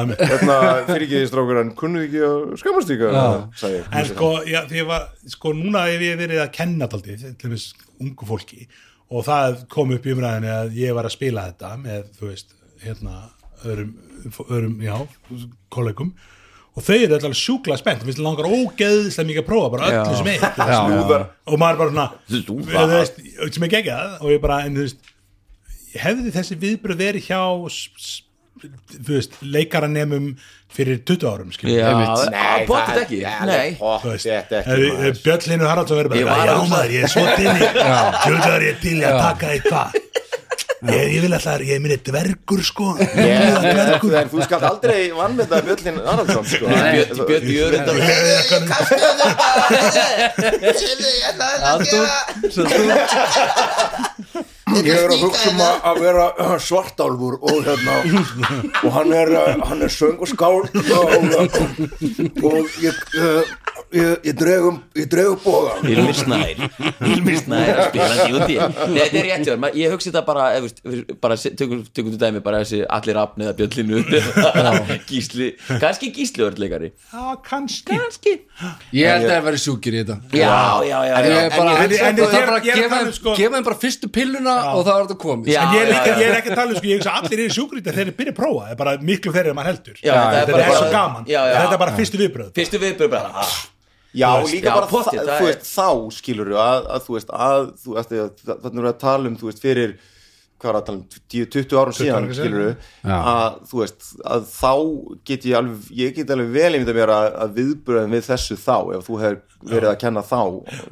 er með. Hérna fyrir ekki strákur en kunnu ekki að skamast ykkur sagði ég. en sko, já, því ég var, sko núna hef ég verið að kenna daldið til þess ungu fólki og það kom upp í umræðinni að ég var að spila þetta með, þú veist, hérna öðrum, öðrum já, kollegum og þau eru allir sjúkla spennt. Það langar ógeðslega mikið að prófa bara öllu Já. sem eitt. Og maður bara svona veist, sem er geggjað. Og ég bara, en veist hefði þessi viðbröð verið hjá veist, leikaranemum fyrir 20 árum já, Nei, það- ekki. Björn Linur Haraldsson verið Ég bara, var já að- maður, ég er svo til ég er til að taka eitthvað ég, ég vil alltaf, ég er minni dvergur sko. Ég- dvergur. þú skalt aldrei vann með það Björlin Arnarsson sko. Björn Björn Jörundar Ég er að hugsa um að að vera uh, svartálfur og hérna og hann er, uh, hann er söng og skál og, og, og ég, uh, ég, ég dregum ég dregum bóða Hilmir Snær Hilmir Snær að spila djúti Þetta er rétt hjá þér, ég hugsi þetta bara ef, veist, bara tökum tökum til dæmi bara þessi allir afn eða bjöllinu Gísli, kannski Gísli örleikari já, kannski. Kannski. Ég held að það verið sjúkir í þetta. Já, já, já, En já. ég er bara, En- en- en- er bara er- er gefa að tala um, þeim sko- þeim bara fyrstu pilluna og það var þetta komið. Já. en ég er, ekki, já. ég er ekki að tala um sko, ég hugsa að allir eru sjúkrít þegar þeir byrja að prófa, það er bara miklu þeirri en maður heldur. Já, er þetta er svo gaman, Já, já. þetta er bara fyrstu viðbröð Já, Þú veist, líka já, bara pottþétt, það, það þú er- veist, þá skilur að, að þú veist, að þú veist, að- þannig erum við að tala um, þú veist, fyrir hvað er að tala um, 10-20 árum síðan árum síðan. skilur Já. að þú veist, að þá get ég alveg, ég get alveg vel einmitt að mér að, að viðbröðum við þessu þá ef þú hefur verið að kenna þá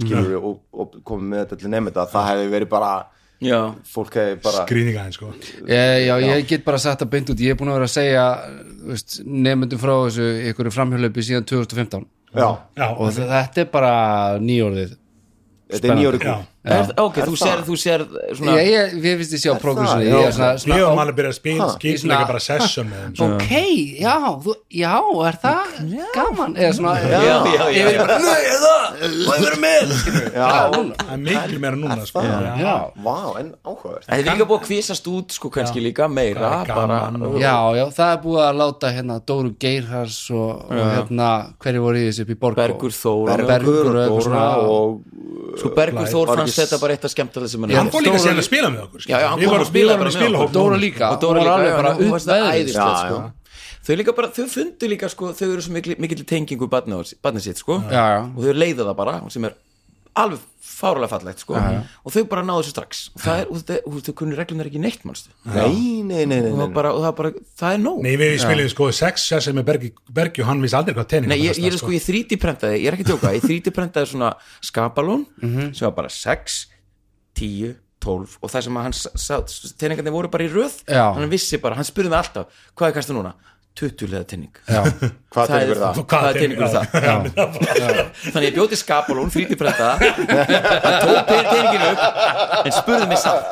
skilur og, og komið með þetta til nefnda það hefði verið bara, Já, fólk hefði bara skrýninga henn sko. Eh, Já, ég get bara sagt að beint út ég er búin að vera að segja þú nefndum frá þessu ykkur framhjálaupi síðan 2015 já, já, og þetta er bara nýjórðið þetta er nýjórið já, Er, ok, þú sér, þú sér svona ég, ég, við finnst ég sjá progressinu Já, ég er svona, svona höfum alveg byrjað að spila svona- bara session með þeim sko. ok, já, þú, já, er það gaman? Eða svona já, já, já, ég já. bara, nei, er það, ég vera með. Já. Já. Það er miklu meira núna sko. já, Vá, en áhugavert. Það er líka búið að kvísast út sko kannski líka meira er já, já, það er búið að láta hérna Dóru Geirhars og, hérna hverju voru í þessu upp í Borgó? Bergur Þór Bergur svona- og Sko Bergur Þór Var fannst þetta bara eitt að skemmta þessum Hann fór líka síðan að spila með okkur Já, já, hann Við kom spilaði við vorum bara með og Dóra núna. líka, og Dóra hún var líka, alveg já, bara hún upp það veðrið æðislegt Já, sko. já. þau líka bara, þau fundu líka sko, þau eru svo mikil, mikil tengingu barnið sitt sko. Já, já. og þau leiða það bara sem er alveg fárulega fallegt sko. og þau bara náðu þessu strax og það er, og þetta, og þau kunni reglunar ekki neitt mannstu Nei, nei, nei, nei, og, það bara, og það, bara, það er nóg Nei, við spilum sko sex session með Bergi, Bergi og hann vissi aldrei hvað tenning Nei, ég, ég er sko, ég 3D prentaði, ég er ekki að tjóka ég 3D prentaði svona skapalón Mhm. sem var bara 6 10, 12 og það sem að hann tenningarnir voru bara í röð Já. hann vissi bara, hann spurði mig alltaf hvað er kastu núna? 20 leða tenning Já, Hvað er- það? Hvað er teningur það? Þannig ég bjóti skapalón, 3D prentaða hann tók teninginu upp en spurði mig samt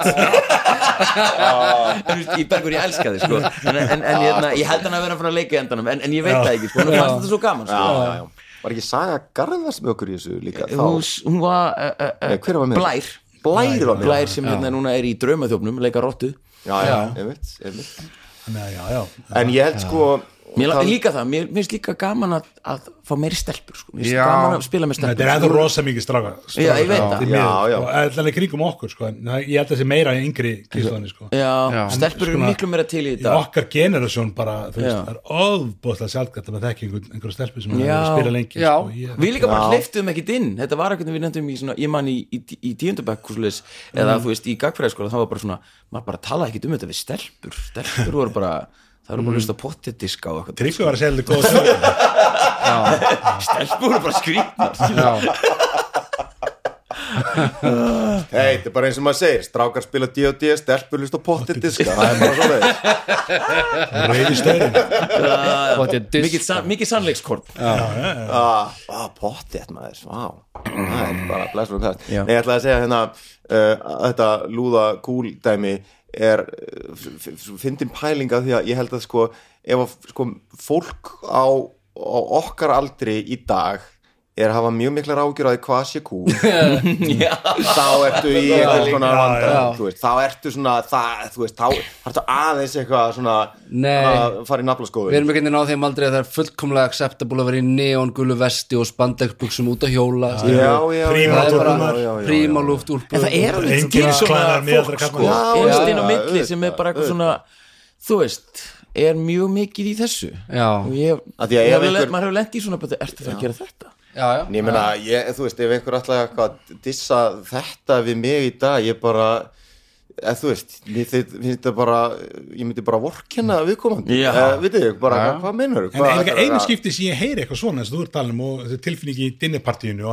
en ég bergur ég elska þig sko. en, en, en ég, ég held hann að vera að fara að leika í endanum en, en ég veit það ekki, sko, nú fannst þetta svo gaman sko. Já, já, já. Var ekki Saga Garðars með okkur í þessu líka? Þá? hún, hún var uh, uh, var? Blær. Blær Blær sem hérna núna er í draumaþjófnum leika rottu. Já, já, einmitt, einmitt Nei, já, já. En ég held sko Mér það- líka það, mér finnst líka gaman að, að fá meiri stelpur sko. Mér finnst gaman að spila með Þetta stelpur. er eða rosa mikið stráka Já, ég veit það. Já, já. Það er kringum okkur sko. En Ég held að það sé meira í yngri kíslaðinni sko. Já, Já. stelpur eru miklu meira til í Í þetta. okkar generasjón bara, þú veist, það er óbúðslega sjálfgætt að maður þekki einhver, einhverja stelpu sem Já. hefur spilað lengi Já. sko, ég, Við líka bara hleyftum ekkit inn. Þetta var ekkert við nefndum í svona, ég man í, í, í tíundabæk eða þú veist í gagfræðiskóla það var bara svona, maður bara það voru bara að hlusta pottediska og eitthvað. Tryggvi var að segja þetta góð sögur stelpur voru bara skrýtnar já, Hei, þetta er bara eins og maður segir Strákar spila D&D, stelpur lust og pottir diska Það er bara svo leiðis. Reyði disk. mikið, san, mikið sannleikskorn. Ah, ah, Pottit maður, Það er bara blessur um það ég ætlaði að segja hérna uh, að Þetta lúða kúl dæmi er fyndin pæling af því að ég held að sko ef að sko fólk á, á okkar aldri í dag er að hafa mjög miklar ágjur að hvað sé Já. þá ertu í einhvern þú veist, þá ertu svona það, þú veist, þá ertu aðeins eitthvað svona Nei. að fara í Við naflaskoðun erum ekki á þeim aldrei að það er fullkomlega acceptable að vera í neon gulu vesti og spandexbuxum út að hjóla er prímalúft úlpur en það er alveg svona fólk sko, karlmann. Já, einst já, inn á milli sem er bara eitthvað svona þú veist, er mjög mikið í þessu. Já. og ég, hef lent í svona bara, ertu það að gera þetta? Já, já. En ég meina, ég, þú veist, ef einhver ætlaði eitthvað að dissa þetta við mig í dag, ég bara eða þú veist, þið- það bara ég myndi bara vorkenna viðkomandi. Eða, vitið, þið, bara, Já. hvað meinar En einu skipti sem ég heyri eitthvað svona eins og þú ert talað um og þetta er tilfinning í dinnipartíinu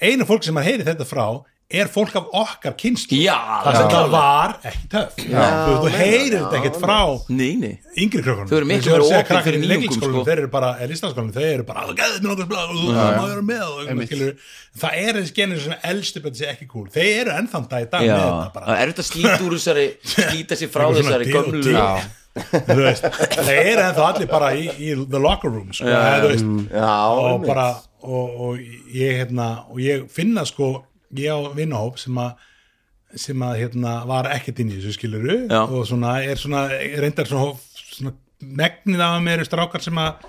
einu fólk sem maður heyri þetta frá er fólk af okkar kynst Já, það sem já. það var ekki töff. Þú, þú heyrir þetta ekkert frá Nei, nei. yngri krökkunum. Þau eru miklu Eins opin krakkar fyrir nýjungum, sko. þeir eru bara, eða listaskólanum þeir eru bara, að gæði mér nokkuð blá það má vera með og eitthvað, skilur, það er þessi genið sem elstu betur sé ekki cool. Þeir eru ennþann dag í dag Já, með þetta bara. Það er þetta úr þessari slíta sér frá svona þessari gömlu Já. Þú veist, það er ennþá allir bara í, í the locker room sko, og bara og, og ég hérna og ég finna sko, ég á vinnahóp sem að sem að hérna var ekkert inn í þessu skiluru Já. og svona er svona reyndar svona, svona megnið af mér eru strákar sem að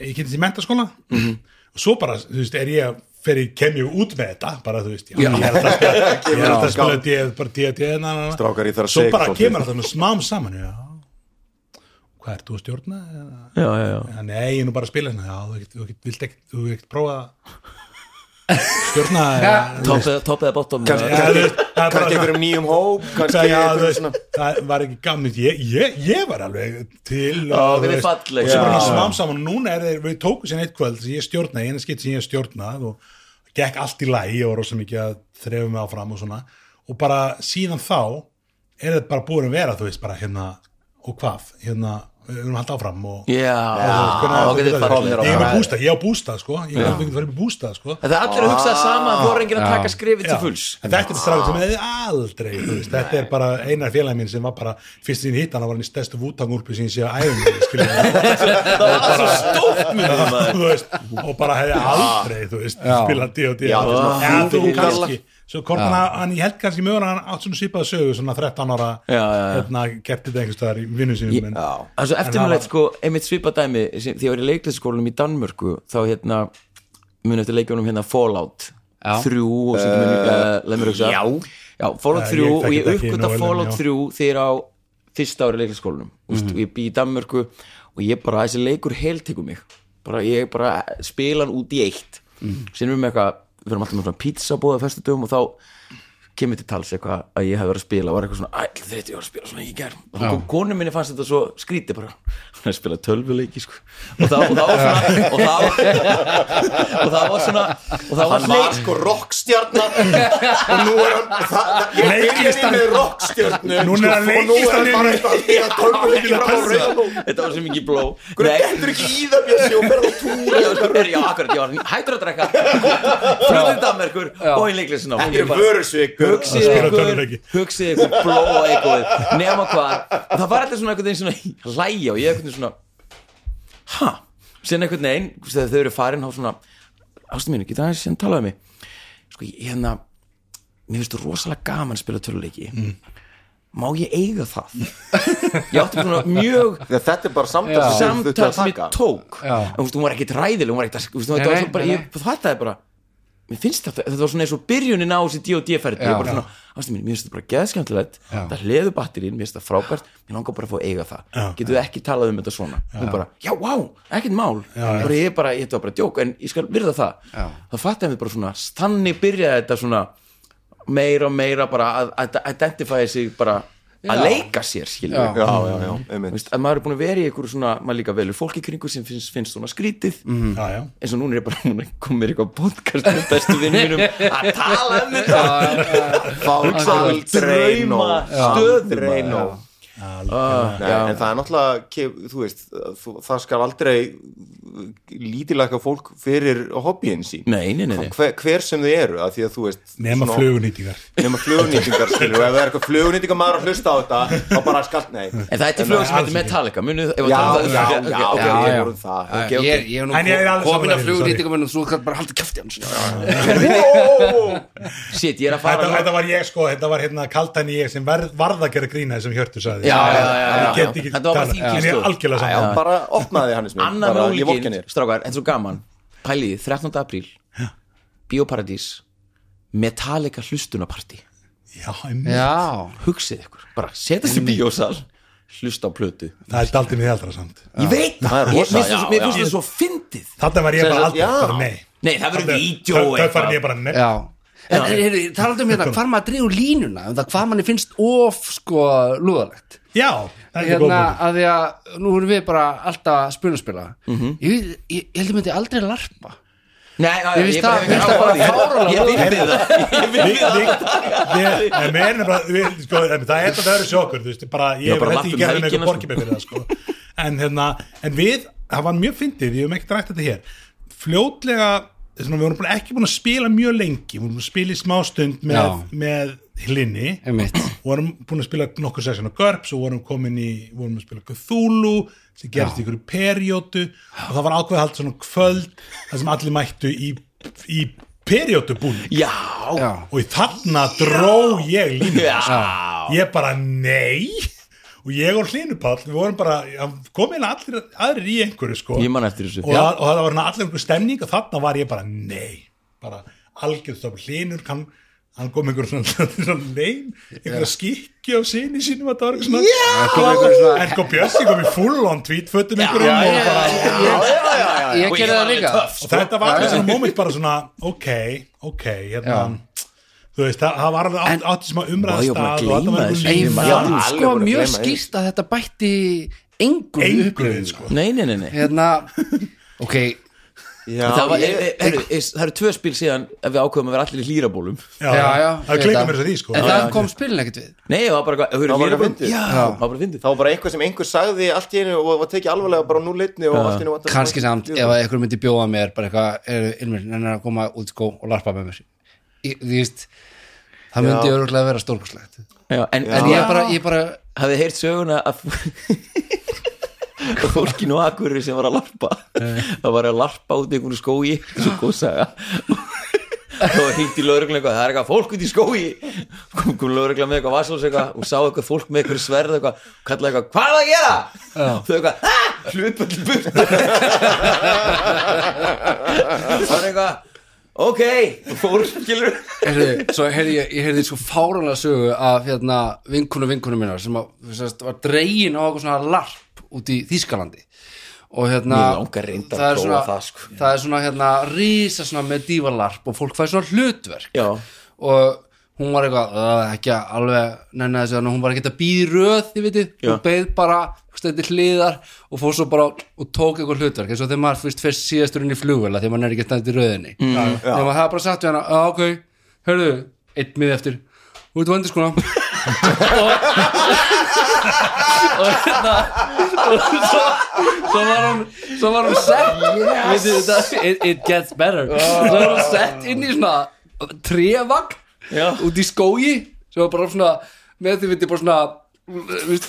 ég kynnt í mentaskóla Mhm. og svo bara, þú veist, er ég fer ég, kem ég út með þetta bara, þú veist, já, ég er alltaf að spila ég er alltaf að spila D- bara na, na. Strákar í þar að svo segja bara svolítið. kemur alltaf svona smám saman já, hvað ert þú að stjórna eða Já, já, já Já, nei, ég er nú bara að spila hérna Já, þú ekkert, þú ekkert, vilt ekkert, þú ekkert prófa að stjórna Top eða- bottom Kannski- er einhverjum nýjum hóp kannski það, var ekki gaman. Ég, ég, ég var alveg til og, smám saman og núna er þeir, við tókum sér eitt kvöld sem ég stjórnaði, eina skipt sem ég stjórnað og gekk allt í lagi og rosa mikið að þrefa mig áfram og svona. Og bara síðan þá er þetta bara búin að vera þú veist bara hérna og hvað, hérna við erum alltaf áfram og Já, Hvernig- þá getið hvernig- farið komnir á ég er með bústað, ég á bústað sko. Ég er með bústað sko. Það er allir að hugsa það sama þú er enginn að Já. taka skrifið til Já. fulls. En þetta er stráð sem hefði aldrei þú veist, þetta er bara einar félagi minn sem var bara fyrst sín hitt, hann var hann í stærstu vútangúlpu sem ég sé að æfum Það var svo þú veist, og bara hefði aldrei þú veist, spilað D&D Já, en þú kannski svo kom hann, að- ég held kannski mjög hann átt svona svipaða sögu, svona 13 ára hérna, gert þetta einhvers staðar í vinnu sínum en, er svo það sko, einmitt svipadæmi sem, því ég var í leiklæsskólanum í Danmörku þá hérna, muni eftir leikjunum hérna Fallout Já. 3 og uh, uh, leið mér hugsa já. Fallout Eh, 3 ég og ég uppgötta Fallout já. 3 þegar á fyrsta ári leiklæsskólanum mm. og ég bý í Danmörku og ég bara, þessi leikur heltekur mig bara, ég bara spila hann út í eitt mm. sem við með eitthvað við erum alltaf með svona pizzabóða fyrstu dögum og þá kemur til tals eitthvað að ég hef verið að spila og var eitthvað svona, æ, þetta ég var að spila svona í gær? Og konu minni fannst þetta svo skrítið bara, hann er að spila tölvuleiki sko. og það, var svona og það, og það var svona og það var hann var sko rockstjarnar og nú er hann byrjaði með er hann og nú er bara í- eitthvað að spila tölvuleiki þetta var sem ekki bló. Hvernig getur ekki í það bjössi og ferð á túr? Ég var, já, akkurat, ég var hættur að drekka flutið Danmarkur og í þetta er vörusvik hugsið ykkur hugsið ykkur blóa eitthvað nema hvað það var alltaf svona einhvern veginn svona hlæja og ég einhvern veginn svona ha, síðan einhvern veginn þegar þau eru farin þá svona ástu mínu, geta aðeins síðan talaði mig? Sko, ég hérna mér finnst þú rosalega gaman að spila töluleiki má ég eiga það? Ég átti svona mjög þetta er bara samtal sem að ég tók. Já. en þú veist, hún var ekkit ræðileg hún var ekkit, þú veist, þetta Nei, var svo bara, ég fattaði bara mér finnst þetta, þetta var svona eins og byrjunin á þessi D&D-ferdi, ég Já. bara svona ástu mín, mér finnst þetta bara geðskemmtilegt Já. það hleðu batterín, mér finnst þetta frábært. Mér langar bara að fá að eiga það, Já. getur þið ekki talað um þetta svona, hún bara, já, vá, ekkert mál. Bara ég bara, ég þetta var bara djók en ég skal virða það, Já. það fattaði mér bara svona þannig byrjaði þetta svona meira og meira bara að, að identify sig bara að leika sér, skiljum Já. já, já, einmitt. Veist, að maður er búin að vera í einhverju svona maður líka velur fólk í kringu sem finnst, finnst svona skrítið. Mhm. já, já. eins og núna er ég bara múin að koma mér í eitthvað podcast með bestu vinnum mínum að tala um þetta. fá aldrei drauma nóg stöðum aldrei nóg Ah, Nei, já. en það er náttúrulega ke- þú veist, þú, það skal aldrei lítilega fólk fyrir hobbyin sín. Nei, nei, nei, nei. hver, hver sem þau eru að því að þú veist nema svona- flugunýtingar nema flugunýtingar skilur og ef það er eitthvað flugunýtingar maður að hlusta á þetta þá bara skalt, nei. En það er til flögur sem heitir. Metallica já, tala um já, það já, Ok, já, ok, já, ok. já. vorum það. Ok, ok. Ég, ég er nú er komin að nýtingum en þú kannski bara halda kæfti hans shit, ég er að fara þetta, var ég sko, þetta var hérna kaltæni ég sem var, varð að gera grína þessum hjörtu sagði Já, já, já, já, ég get já. ekki Þetta var bara þín er já. bara opnaði Hannes minn Anna bara, með ég vorkenni ólíkinn, þér. strákar, en svo gaman. Pæliði, 13. apríl. Bíóparadís. Metallica hlustunapartí já, einmitt. Já, Hugsið ykkur, bara setjast í bíósal. Hlusta á plötu. Það er daldið mér aldra samt. Ég veit Það. Er það, það- mér finnst það svo fyndið. Þarna var ég bara aldrei nei. Nei, það verður vídeo það eitthvað. bara nei já. En heyrðu, talandi um hérna, hvar maður dregur línuna um það hvað manni finnst of sko lúðalegt já, það er hérna að því að nú erum við bara alltaf spunaspila ég, ég, ég held að myndi aldrei larpa. Nei, já, Ég finnst það- finnst það bara fáránlega Ég vil við það. Ég það. er bara sko, er þetta öðru bara, Já, ég bara hef ekki um gerðin eitthvað sko. borgið mig fyrir það sko. en, hérna, en við, það var mjög fyndið við hefum ekkert rætt þetta hér. Fljótlega, svona, við vorum bara ekki búin að spila mjög lengi, við vorum að spila í smástund með, Já. með hlinni vorum búin að spila nokkur session á GURPS og vorum komin í, vorum að spila Cthulhu sem gerist í ykkur perjótu og það var ákveð hald svona kvöld þar sem allir mættu í, í perjótu búin Já, Já, og í þarna dró ég línu já. Ég bara nei. Og ég og Hlynupall, við vorum bara komið allir aðrir í einhverju sko. Og, og það var allir einhver stemning og þarna var ég bara nei. Bara algjörð Hlynur kann hann kom einhver svona, svona nein einhverja skikki á sinni sínum að það var eitthvað svona kom einhver svona- en sko Bjössi kom í full on tweet fötum einhverjum ég gerði það líka. og þetta var alveg svona moment bara svona ok, ok hérna, þú veist, það, það var alveg átt, átti sem að Vá, umræða ég var búin að þetta var einhver alveg sko mjög skýrt að þetta bætti engum upplifun, við, sko. Nei, nei, nei, nei. Hérna ok, Já, það, var, ég, e, e, heru, e, það eru tvö spil síðan ef við ákveðum að vera allir í hlýrabólum. Já, Já, já, það klikkar mér þess að því sko. En það kom spilin ekkert við. Nei, það var bara, það var bara hlýrabólum. fyndið. Já, það var bara fyndið. Það var bara einhver sem einhver sagði allt í einu og var tekið alvarlega bara nú leitni og allt í einu kannski samt ef einhver myndi bjóða mér bara eitthvað, er Ilmir, nennar að koma út sko og larpa með mér. Þú veist það myndi Já. örgulega vera stórkurslegt Já, en, en en ég bara, ég bara að að fólkinu á Akureyri sem var að larpa. Það var að larpa út í einhvern skói svo góð saga þá var hringt í lögreglu eitthvað, það er eitthvað fólk út í skói kom, kom lögregla með eitthvað vassals eitthvað og sá eitthvað fólk með eitthvað sverð eitthvað og kallaði eitthvað, hvað er það að gera? þau eitthvað, hlupa til burt það er eitthvað ok, og fór skilur svo heyrði ég, ég heyrði svo fáranlega sögu af hérna vinkunu vinkunu minnar sem að, var dregin á eitthvað svona larp út í Þýskalandi. Og hérna það er svona, það, sko. það er svona hérna rísa svona medieval larp og fólk fær svona hlutverk. Já, og hún var eitthvað uh, ekki alveg þessu þannig að hún var ekki að býða í röð þið Já. hún beið bara stætti hliðar og fór svo bara og tók eitthvað hlutverk eins og þegar maður fyrst fyrst síðastur inn í flugvela þegar maður er ekki stætti röðinni. Mm. þegar maður hafa bara sagt við hana ok, hörðu, einn mið eftir. Þú veit vandir skona og og hérna og svo, svo var hún svo var hún sett yes. þetta, it, it gets better. Svo var hún sett inn í svona trevagn Já. út í skógi sem var bara svona með því viti bara svona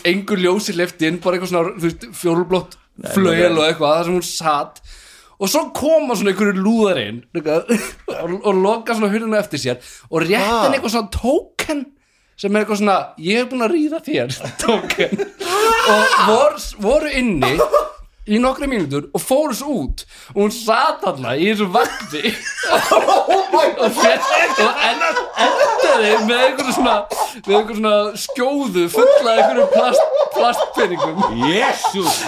engur ljósi left inn bara eitthvað svona fjólblótt flögel og eitthvað þar sem hún satt og svo koma svona einhverju lúðarinn og, og loka svona hurðina eftir sér og rétt henni eitthvað svona token sem er eitthvað svona ég hef búin að ríða þér token og vor, voru inni í nokkra mínútur og fóru svo út og hún sat þarna í þessu vakti. Og fyrir og en, endaði með einhverju svona svona skjóðu fulla einhverju plast, plastpinningum jésús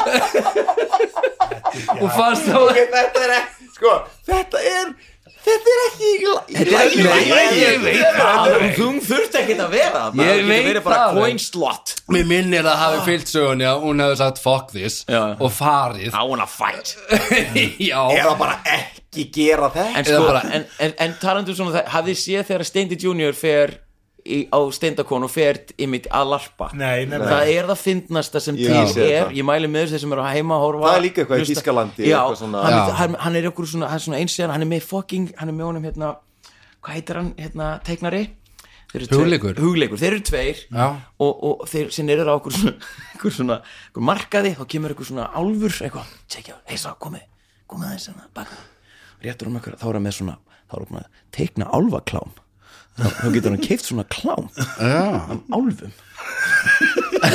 og fannst þá Ok, þetta er sko, þetta er þetta er ekki í Þetta er ekki Nei, ég- ég veit það. Þú þurft ekki að vera það Ég Það getur veit verið bara það. coin slot. Mér minnir að hafi fyllt sögunni að hún hefði sagt fuck this Já. og farið. I wanna fight. Já, eða bara ekki gera þetta En, sko, bara- en, en, en talandu svona það hafið séð þegar Steindi Junior fer í, á Steindakon og fer ymmit að larpa Nei, nei, nei. það er það fyndnasta sem til er það. ég mæli með þess sem eru að heima að horfa Það er líka eitthvað í hlusta. Þýskalandi, já, eitthvað svona- hann, hann, hann er okkur svona, hann er svona eins og hann er með fucking, hann er með honum hérna hvað heitir hann, hérna, teiknari Þeir eru tveir- Hugleikur. hugleikur, þeir eru tveir Já. og, og þeir sinni eru á okkur svona, okkur svona okkur markaði, þá kemur okkur svona álfur eitthvað, tjekkja, hei sá, komið komið aðeins hérna, baka réttur um okkur, þá er hann með svona, þá er hann að teikna álfaklám þá, getur hann keift svona klám. Já. af álfum.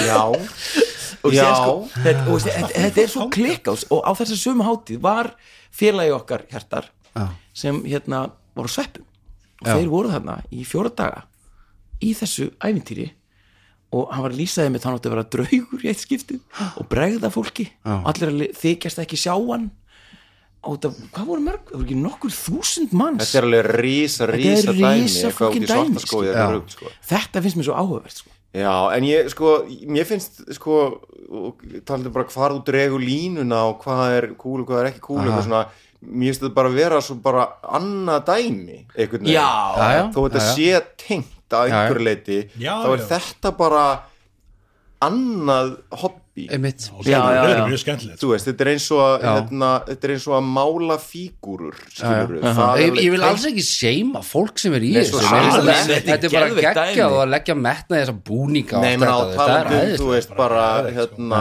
Já, og sko, þetta, og þetta, þetta er svo klikka og, og á þessa sömu hátíð var félagi okkar hjartar Já. sem hérna voru sveppum. Og þeir voru þarna í fjóra daga í þessu ævintýri. Og hann var að lýsaði með þannig að vera draugur í eitt skiptið og bregða fólki. Og allir að li- þykjast ekki sjá hann þetta, hvað voru mörg, það voru ekki nokkur þúsund manns? Þetta er alveg rísa, rísa dæmi dæmi, þetta er rugg, sko. Þetta finnst mér svo áhugavert sko. Já, en ég, sko, mér finnst, sko, talandi bara hvar þú dregur línuna og hvað er kúl og hvað er ekki kúl, eitthvað svona, mér finnst þetta bara vera svo bara annað dæmi, einhvern veginn. Þó þetta sé tengt að já. einhverju leiti, Já, þá er já. þetta bara annað hobby. einmitt. Og það er mjög skemmtilegt. Þú veist, þetta er eins og að, hérna, þetta er eins og að mála fígúrur, ég, ég vil alls ekki seima fólk sem er í þessu. þetta- er bara geggjað dæmi. og að leggja metna þessa búninga talandum, þú veist, bara, Bara hérna,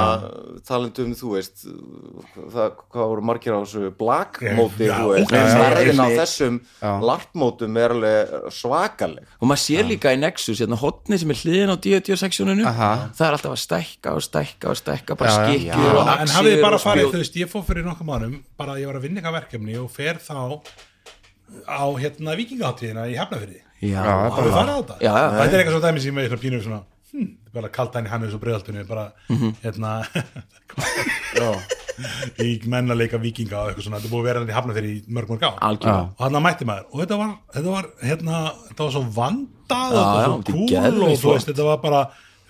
talandum, þú veist, það, hvað voru margir á þessu já, stærðin á þessum larpmótum er alveg svakaleg. og maður sér líka í Nexus hérna hotni sem er hliðin á D&D-seksjóninu Aha. það er alltaf að stækka og stækka og stækka bara Já, já. skikkjur og en hafið axir bara farið, þú veist, ég fór fyrir nokkrum árum bara að ég var að vinna eitthvað verkefni og fer þá á hérna vikingaháttíðina í Hafnafyrði já, Hafið farið á þetta? Já, já. Þetta er eitthvað svo dæmi sem ég er svona pínu svona hm, bara kallt hann í Hannes og Breiðaltunni bara, hérna í menn að leika vikinga og eitthvað svona, þetta búið að vera hann í Hafnafyrði í mörg mörg á algjörlega. Og hann mætti maður. Og þetta var, þetta var hérna, þetta var svo vandað og svo geðveikt og þú veist, þetta var bara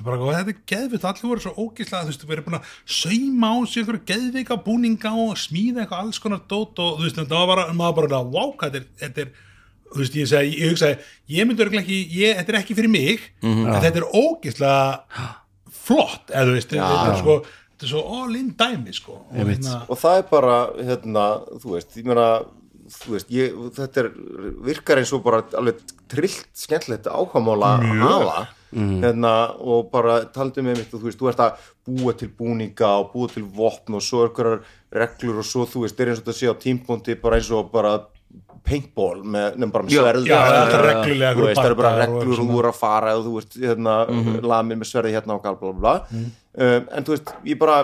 bara, "Ó, þetta er geðvitt, allir voru svo ógislega þú veist, við erum búin að sauma á sig einhverju geðvika búninga og smíða eitthvað alls konar dót og þú veist, þetta var bara maður bara, wow, þetta er, þetta er þú veist, ég segi, ég hugsaði ég myndi örgulega ekki, ég, þetta er ekki fyrir mig en þetta er ógislega flott, eða þú veist, þetta er sko þetta er svo all-in dæmi, sko og hérna, og það er bara hérna, þú veist, ég meina veist, ég, þetta er virkar eins og bara alveg trillt skemmtilegt áhugamála að hafa. Hérna, og bara taldi með mitt og þú veist, þú ert að búa til búninga og búa til vopn og svo einhverjar reglur og svo, þú veist, er eins og þetta sé á tímpúndi bara eins og bara paintball með, nefnum bara með Já, sverð já, það er reglulega þú veist, það eru bara reglur og þú eru að fara og þú veist, hérna, Mhm. lamir með sverði hérna og gal, bla, bla, bla. Mhm. um, en þú veist, ég bara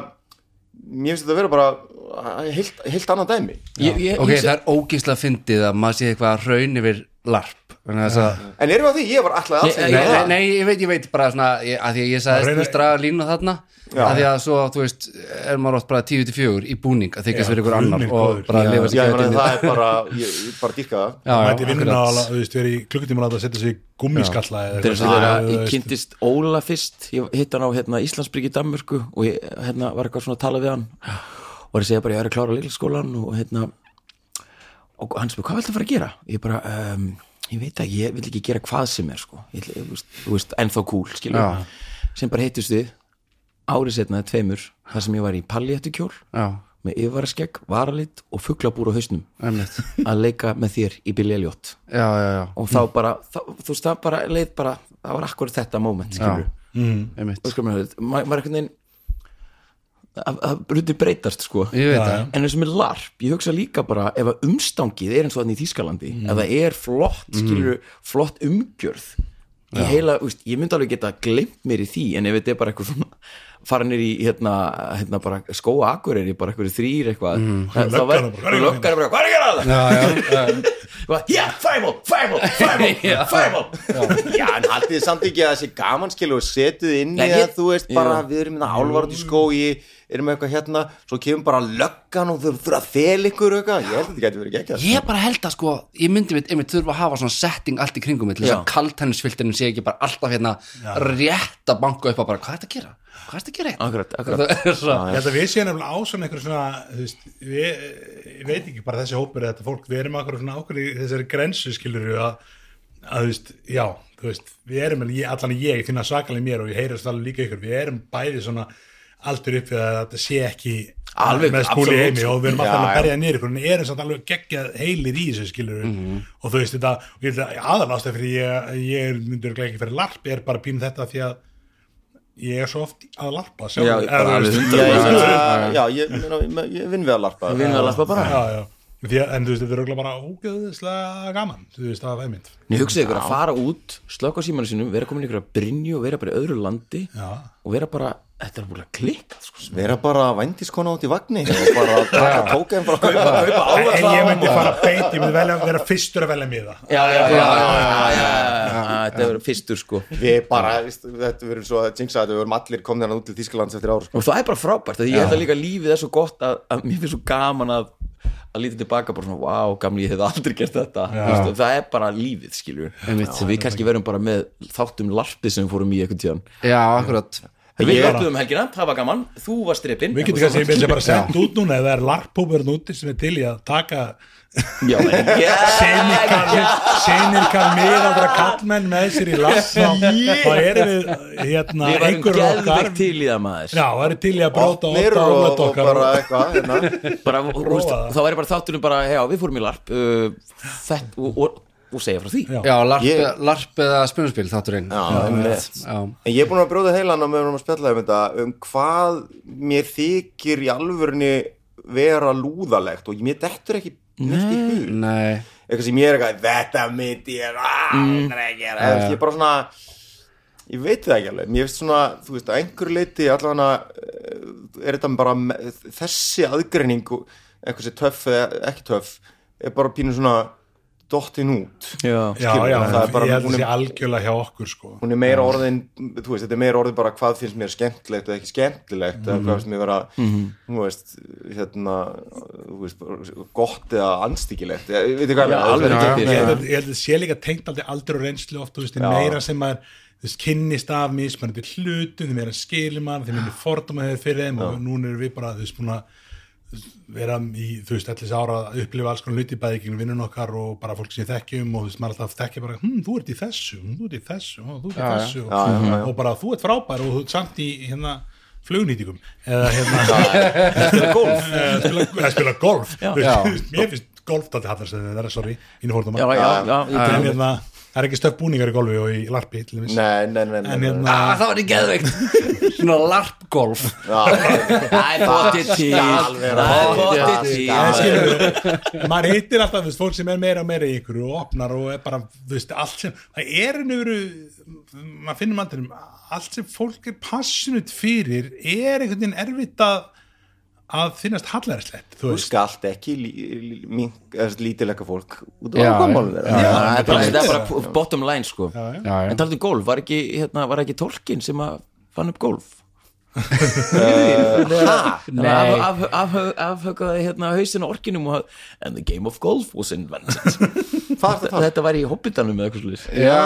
mér finnst þetta að vera bara heilt, heilt annað dæmi. Ég, ég, ok, ég, það er ógísla fyndið að maður sé eitthvað raun yfir larp En erum við að því, ég var alltaf ekki Nei, nei, það. nei, ég veit, ég veit bara svona ég, að því að ég sagðist veist draga línu þarna Já. að því að svo, þú veist, er maður oft bara 10 til 4 í búning að þykast fyrir ykkur annar og bara lifa sér meina, það er bara, ég, ég bara dýrka það. Mæti vinnuna og þú veist, verið í klukkutíma að setja sig í gummiskalla ég kynntist Óla fyrst ég hitt hann á hérna, Íslandsbyrgi í Danmörku og hérna, var eitthvað svona að tala við hann. Og ég segja bara ég er að klára leiklaskólan ég veit ekki, ég vil ekki gera hvað sem er sko, ég, ég, þú veist, veist ennþá cool, skilur Já. sem bara hittust við árið setna eða tveimur þar sem ég var í palléttu kjól Já, með yfirvaraskegg, varalit og fuglabúr á hausnum að leika með þér í Billy Elliot. Já, já, já, og þá bara, þá, þú veist það bara leið bara, það var akkur þetta moment skilur og sko maður, maður einhvern veginn hlutir breytast sko. Ég það. en eins og með larp, ég hugsa líka bara ef að umstangið er eins og þannig í Þýskalandi ef það er flott, skilur flott umgjörð í heila, úst, ég myndi alveg geta glemt mér í því en ef þetta er bara eitthvað svona fara nýr í hérna, hérna bara skóa akureyri, bara eitthvað þrýr eitthvað mm. þá verður bara, hvað er löggan bara, hvað er að gera það? Já, já, já, Já, fireball, fireball, fireball, fireball. Já, en haldið þið samt ekki að þessi gaman skilu og setið inn í það, ég- þú veist, bara við erum hérna álvar út í skói, erum með eitthvað hérna svo kemur bara löggan og þau þurfa að fel ykkur eitthvað, ég held að þetta gæti verið geggjað Ég bara held að sko, ég myndi mitt, einmitt þurfa að hafa svona setting allt í kringum mig til þess Já. að kaltennisfilterinn sé ekki bara alltaf hérna rétt að banka upp að bara, hvað er þetta að gera? Hvað er þetta að gera? hérna?" Akkurat, akkurat er Ég held að við séum nefnilega á svona einhver svona þú veist, við, ég veit ekki bara þessi hópur eða þetta fólk, við erum akkur svona ákveð í þessari grensu skilur við að, að þú veist, já, þú veist, við erum allan ég finna svakalega í mér og ég heyrast alveg líka ykkur, við erum bæði svona aldur upp við að þetta sé ekki Alveg, með skúli absolutt. heimi og við erum alltaf að berja ykkur en erum samt alveg geggjað heilir í þessu skilur við Mhm. og þú veist þetta, og ég held að ég, ég myndur ekki fyrir larp er bara pínu þetta því að ég er svo oft að larpa sjálfur, Já, hundra Já, ég, ég, ég vinn við að larpa Við vinnum að lappa bara já, já. Því að, en þú veist, þetta er örugglega bara ógeðislega gaman, þú veist, það er einmitt Ég hugsaði ykkur að fara út, slöka símanu sínum vera komin ykkur að brinju og vera bara í öðru landi Já. og vera bara, þetta er búin að klikka sko. vera bara vændiskona út í vagni og bara taka tókæðin frá en, en ég myndi fara beint, ég myndi velja, vera fyrstur að velja miða Já, já, já, já, já, já, já, þetta er fyrstur sko við bara, þetta verður svo að jinxa þetta, við verum allir komnir hann út til Þískalands eftir ára sko. og það er bara frábært, ég held að líka lífið er svo gott að, að mér finnst svo gaman að að líta tilbaka bara svona, wow, gamli, ég hef aldrei gert þetta það er bara lífið, skiljur við kannski verum bara með þáttum larpið sem við fórum í eitthvað tíðan já, akkurat Við Ég- larpuðum helgina, það var gaman, þú var strippin við getum kannski ég myndi bara sett út núna eða er larphópurinn úti sem er til í að taka Já, en senirkar miðaldra kallmenn með sér í lass þá erum við hérna Við varum einhver okkar. til í það maður. Já, það er til í að bróta og, bara eitthvað hérna. það. þá væri bara þáttunum bara, já, við fórum í larp. Uh, og, og, segja frá því. Já. Larp, Ég- larp eða spunarspil þátturinn Já, einmitt. Já, En ég er búin að bróða heilan og við erum að spjalla um þetta um hvað mér þykir í alvörunni vera lúðalegt og mér dettur ekki neitt í hug. nei. Eitthvað sem ég er eitthvað, þetta myndi ég aldrei gera. Mm. ég er bara svona ég veit það ekki alveg, mér finnst svona þú veist, að einhverju leiti allavega eh, er þetta bara me- þessi aðgreining og eitthvað sem töff eða ekki töff er bara pínu svona dottin út. Já, já, já, það er bara- ég held að er- sé algjörlega hjá okkur sko. hún er meira orðin, þú veist, þetta er meira orðin bara hvað finnst mér skemmtilegt og ekki skemmtilegt eða hvað finnst mér vera, þú veist hérna, þú veist gott eða anstíkilegt ég veit ekki hvað alveg það er ekki- ég held að- sé líka tengt aldrei aldur og reynslu oft, þú veist, Já. meira sem maður þess kynnist af mismænandi hlutum þeim er að skilja mann, þeim er fordóma þeir fyrir þeim og núna erum við bara þú veist búin að vera í þú veist allir ára að upplifa alls konar hluti bæði gegn vinnun okkar og bara fólk sem þekkjum og þú veist maður alltaf þekkja bara hm, þú ert í þessu, hm, þú ert í þessu, ó, þú ert í þessu. Og, og bara þú ert frábær og þú ert samt í hérna flugnýtingum. Eða hérna spila golf. Eða spila, golf. Mér finnst golf dálítið hallar sem það er sorry, mínu fórnum það er ekki stöf búningar í golfi og í larpi til dæmis. Nei, nei, nei, nei, en nei. hérna ah, það var í geðveikt. Svona larpgolf. Það er skal vera það er er skilur, maður hittir alltaf þú veist, fólk sem er meira og meira í ykkur og opnar og er bara, þú veist, allt sem það er veru, maður finnum andrum, allt sem fólk er passionut fyrir er einhvern veginn erfitt að að finnast hallærislegt, þú skalt ekki lítilega fólk út á Já, það er bara, er bottom line sko. Já, já. En talað um golf, var ekki, hérna, var ekki tolkin sem að fann upp golf? Afhaukaði hérna hausin á orkinum og and the game of golf was invented. Þetta var í hobbitanum eða eitthvað já,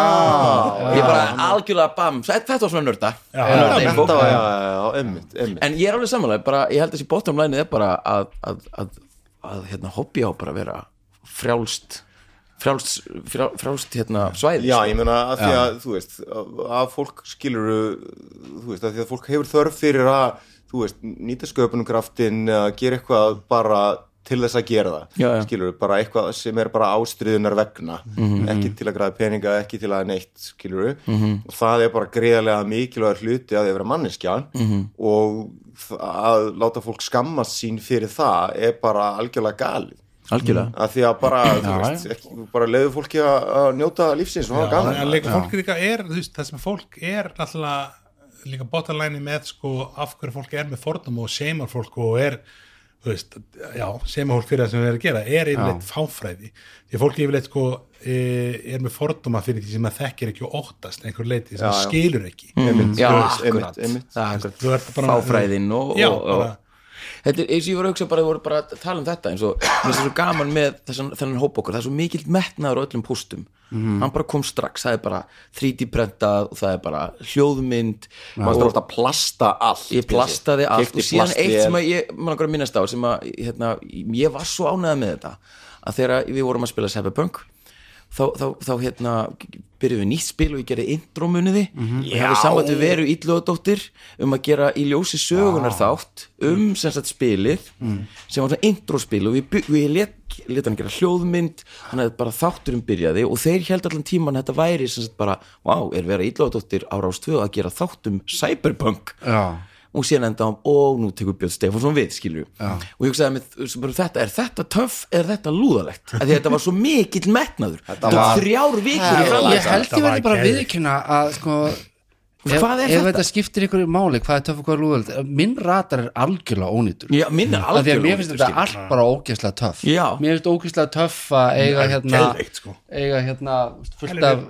ég bara algjörlega bam, þetta var svona nörda. En ég er alveg samanlega, bara, ég held að þessi bottom line er bara að, að, að, að hérna, hobby á bara að vera frjálst frjálst, frjál, frjálst hérna, svæði Já, sko. ég meina að því að, þú veist, að fólk skilur, þú veist, að því að fólk hefur þörf fyrir að, þú veist, nýta sköpunumkraftin eða gera eitthvað bara til þess að gera það, Já, já. skilur, bara eitthvað sem er bara ástriðunar vegna, Mhm. ekki til að græða peninga, ekki til að neitt, skilur, og það er bara greiðarlega mikilvægur hluti að því að vera manneskja Mhm. og það- að láta fólk skammast sín fyrir það er bara algjörlega galið algjörlega. Að því að bara, þú veist, ekki, bara leiðu fólki að, að njóta lífsins og hafa gaman. en líka fólk líka er, þú veist, það sem fólk er alltaf líka bótalæni með sko af hverju fólk er með fordum og seimar fólk og er þú veist, já, seimar fólk fyrir það sem við erum að gera er yfirleitt fáfræði. Því að fólk yfirleitt sko e, er með forduma fyrir því sem það þekkir ekki og óttast einhver leiti sem Já, skilur ekki. Einmitt, Já, akkurat, það er fáfræðin og, Já, og, og, Þetta er eins og ég voru að hugsa bara, ég voru bara að tala um þetta eins og það svo gaman með þessan, þennan hóp okkur, það er svo mikill metnaður á öllum póstum, hann bara kom strax það er bara 3D prentað og það er bara hljóðmynd. Maður þarf að plasta allt ég plastaði allt og síðan plastvél. eitt sem ég langar að minnast á sem að hérna, ég var svo ánægða með þetta að þegar við vorum að spila Cyberpunk þá, þá, þá hérna byrjuðum við nýtt spil og ég gerði intromuniði Mhm. og hefði samband við veru ítlöðadóttir um að gera í ljósi sögunar þátt um sem sagt spilið Mhm. sem var svona introspil. Og við, við let, let hann gera hljóðmynd hann hefði bara þátturum byrjaði og þeir held allan tíman þetta væri sem sagt bara, vá, er vera ítlöðadóttir á rás 2 að gera þáttum Cyberpunk? Já, og síðan enda á og nú tekur Björn Stefánsson við skilju og ég hugsaði með þetta, er þetta töff, er þetta lúðalegt? Að því þetta var svo mikill metnaður. Þetta var- þrjár vikur ég held ég verði bara viðkynna að sko Hvað er ef þetta? þetta skiptir ykkur máli, hvað er töff og hvað er lúðald minn ratar er algjörlega ónýtur Já, minn er af því að algjörlega mér finnst ónýtur, þetta allt bara ógeðslega töff Já. mér finnst ógeðslega töff að eiga hérna geðveikt, sko. eiga hérna fullt af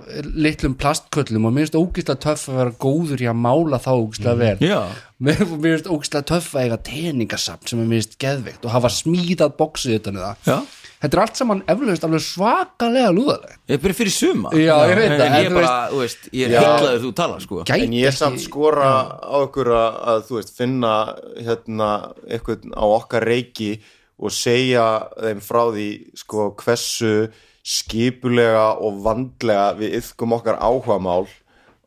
litlum plastköllum og mér finnst ógeðslega töff að vera góður í að mála þá ógeðslega vel Já. mér, finnst ógeðslega töff að eiga teningasafn sem er mér finnst geðveikt og hafa smíðað boxið utan í það Já. Þetta er allt saman eflaust alveg svakalega lúðalegt. Ég er bara fyrir suma. Já, ég veit en, það, en en ég þú bara, þú veist, ég er Já. heitlaður þú tala sko. Gæti en ég ekki- samt skora á okkur að, að þú veist, finna hérna eitthvað á okkar reiki og segja þeim frá því sko hversu skipulega og vandlega við yfkum okkar áhugamál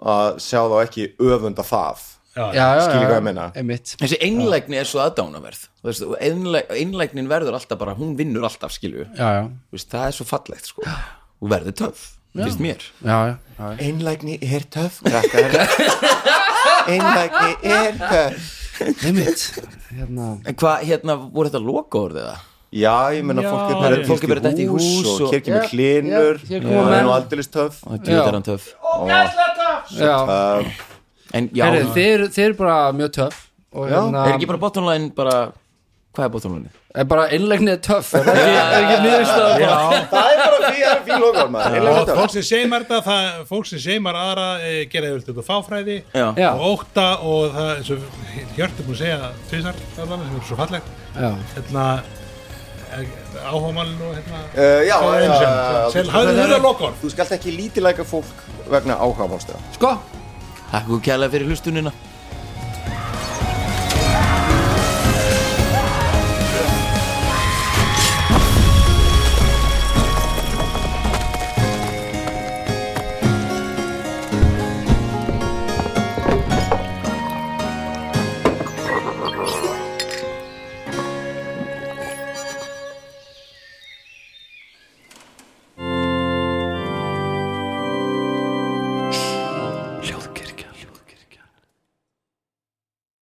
að sjá þá ekki öfunda það já, hvað ég meina. einmitt. Þessi einlægni er svo aðdánaverð og Einlægnin verður alltaf bara, hún vinnur alltaf skilju Það er svo fallegt sko. Og verður töff, finnst mér. Já, já, já. einlægni er töff krakkar. Einlægni er töff. Einmitt. Hérna. En hvað, hérna, voru þetta loka orðið það? Já, ég meina Já, fólk er það bara er- fólk er bara dett í hús og og- hér kemur Já, hlinur já, hér og það er nú aldeilis töff. Og djúið er hann töff. Já, uh, En já, Heri, þeir, þeir eru bara mjög töff og hérna er ekki bara bottom line bara Hvað er bottom line? er bara innlegnið töff er ekki, er ekki niðurstaða? Bara Það er bara því að það er og töff. Fólk sem seimar þetta það, fólk sem seimar aðra e, gera yfir þetta fáfræði Já, og óta og það eins og Hjörtur búin að segja tvisar sem er svo fallegt. Já, hérna áhámalinn og hérna Uh, já, já, já, það þetta er- lokal Þú skalt ekki lítilæka fólk vegna áhugamálstæða sko Takk fyrir kærlega fyrir hlustunina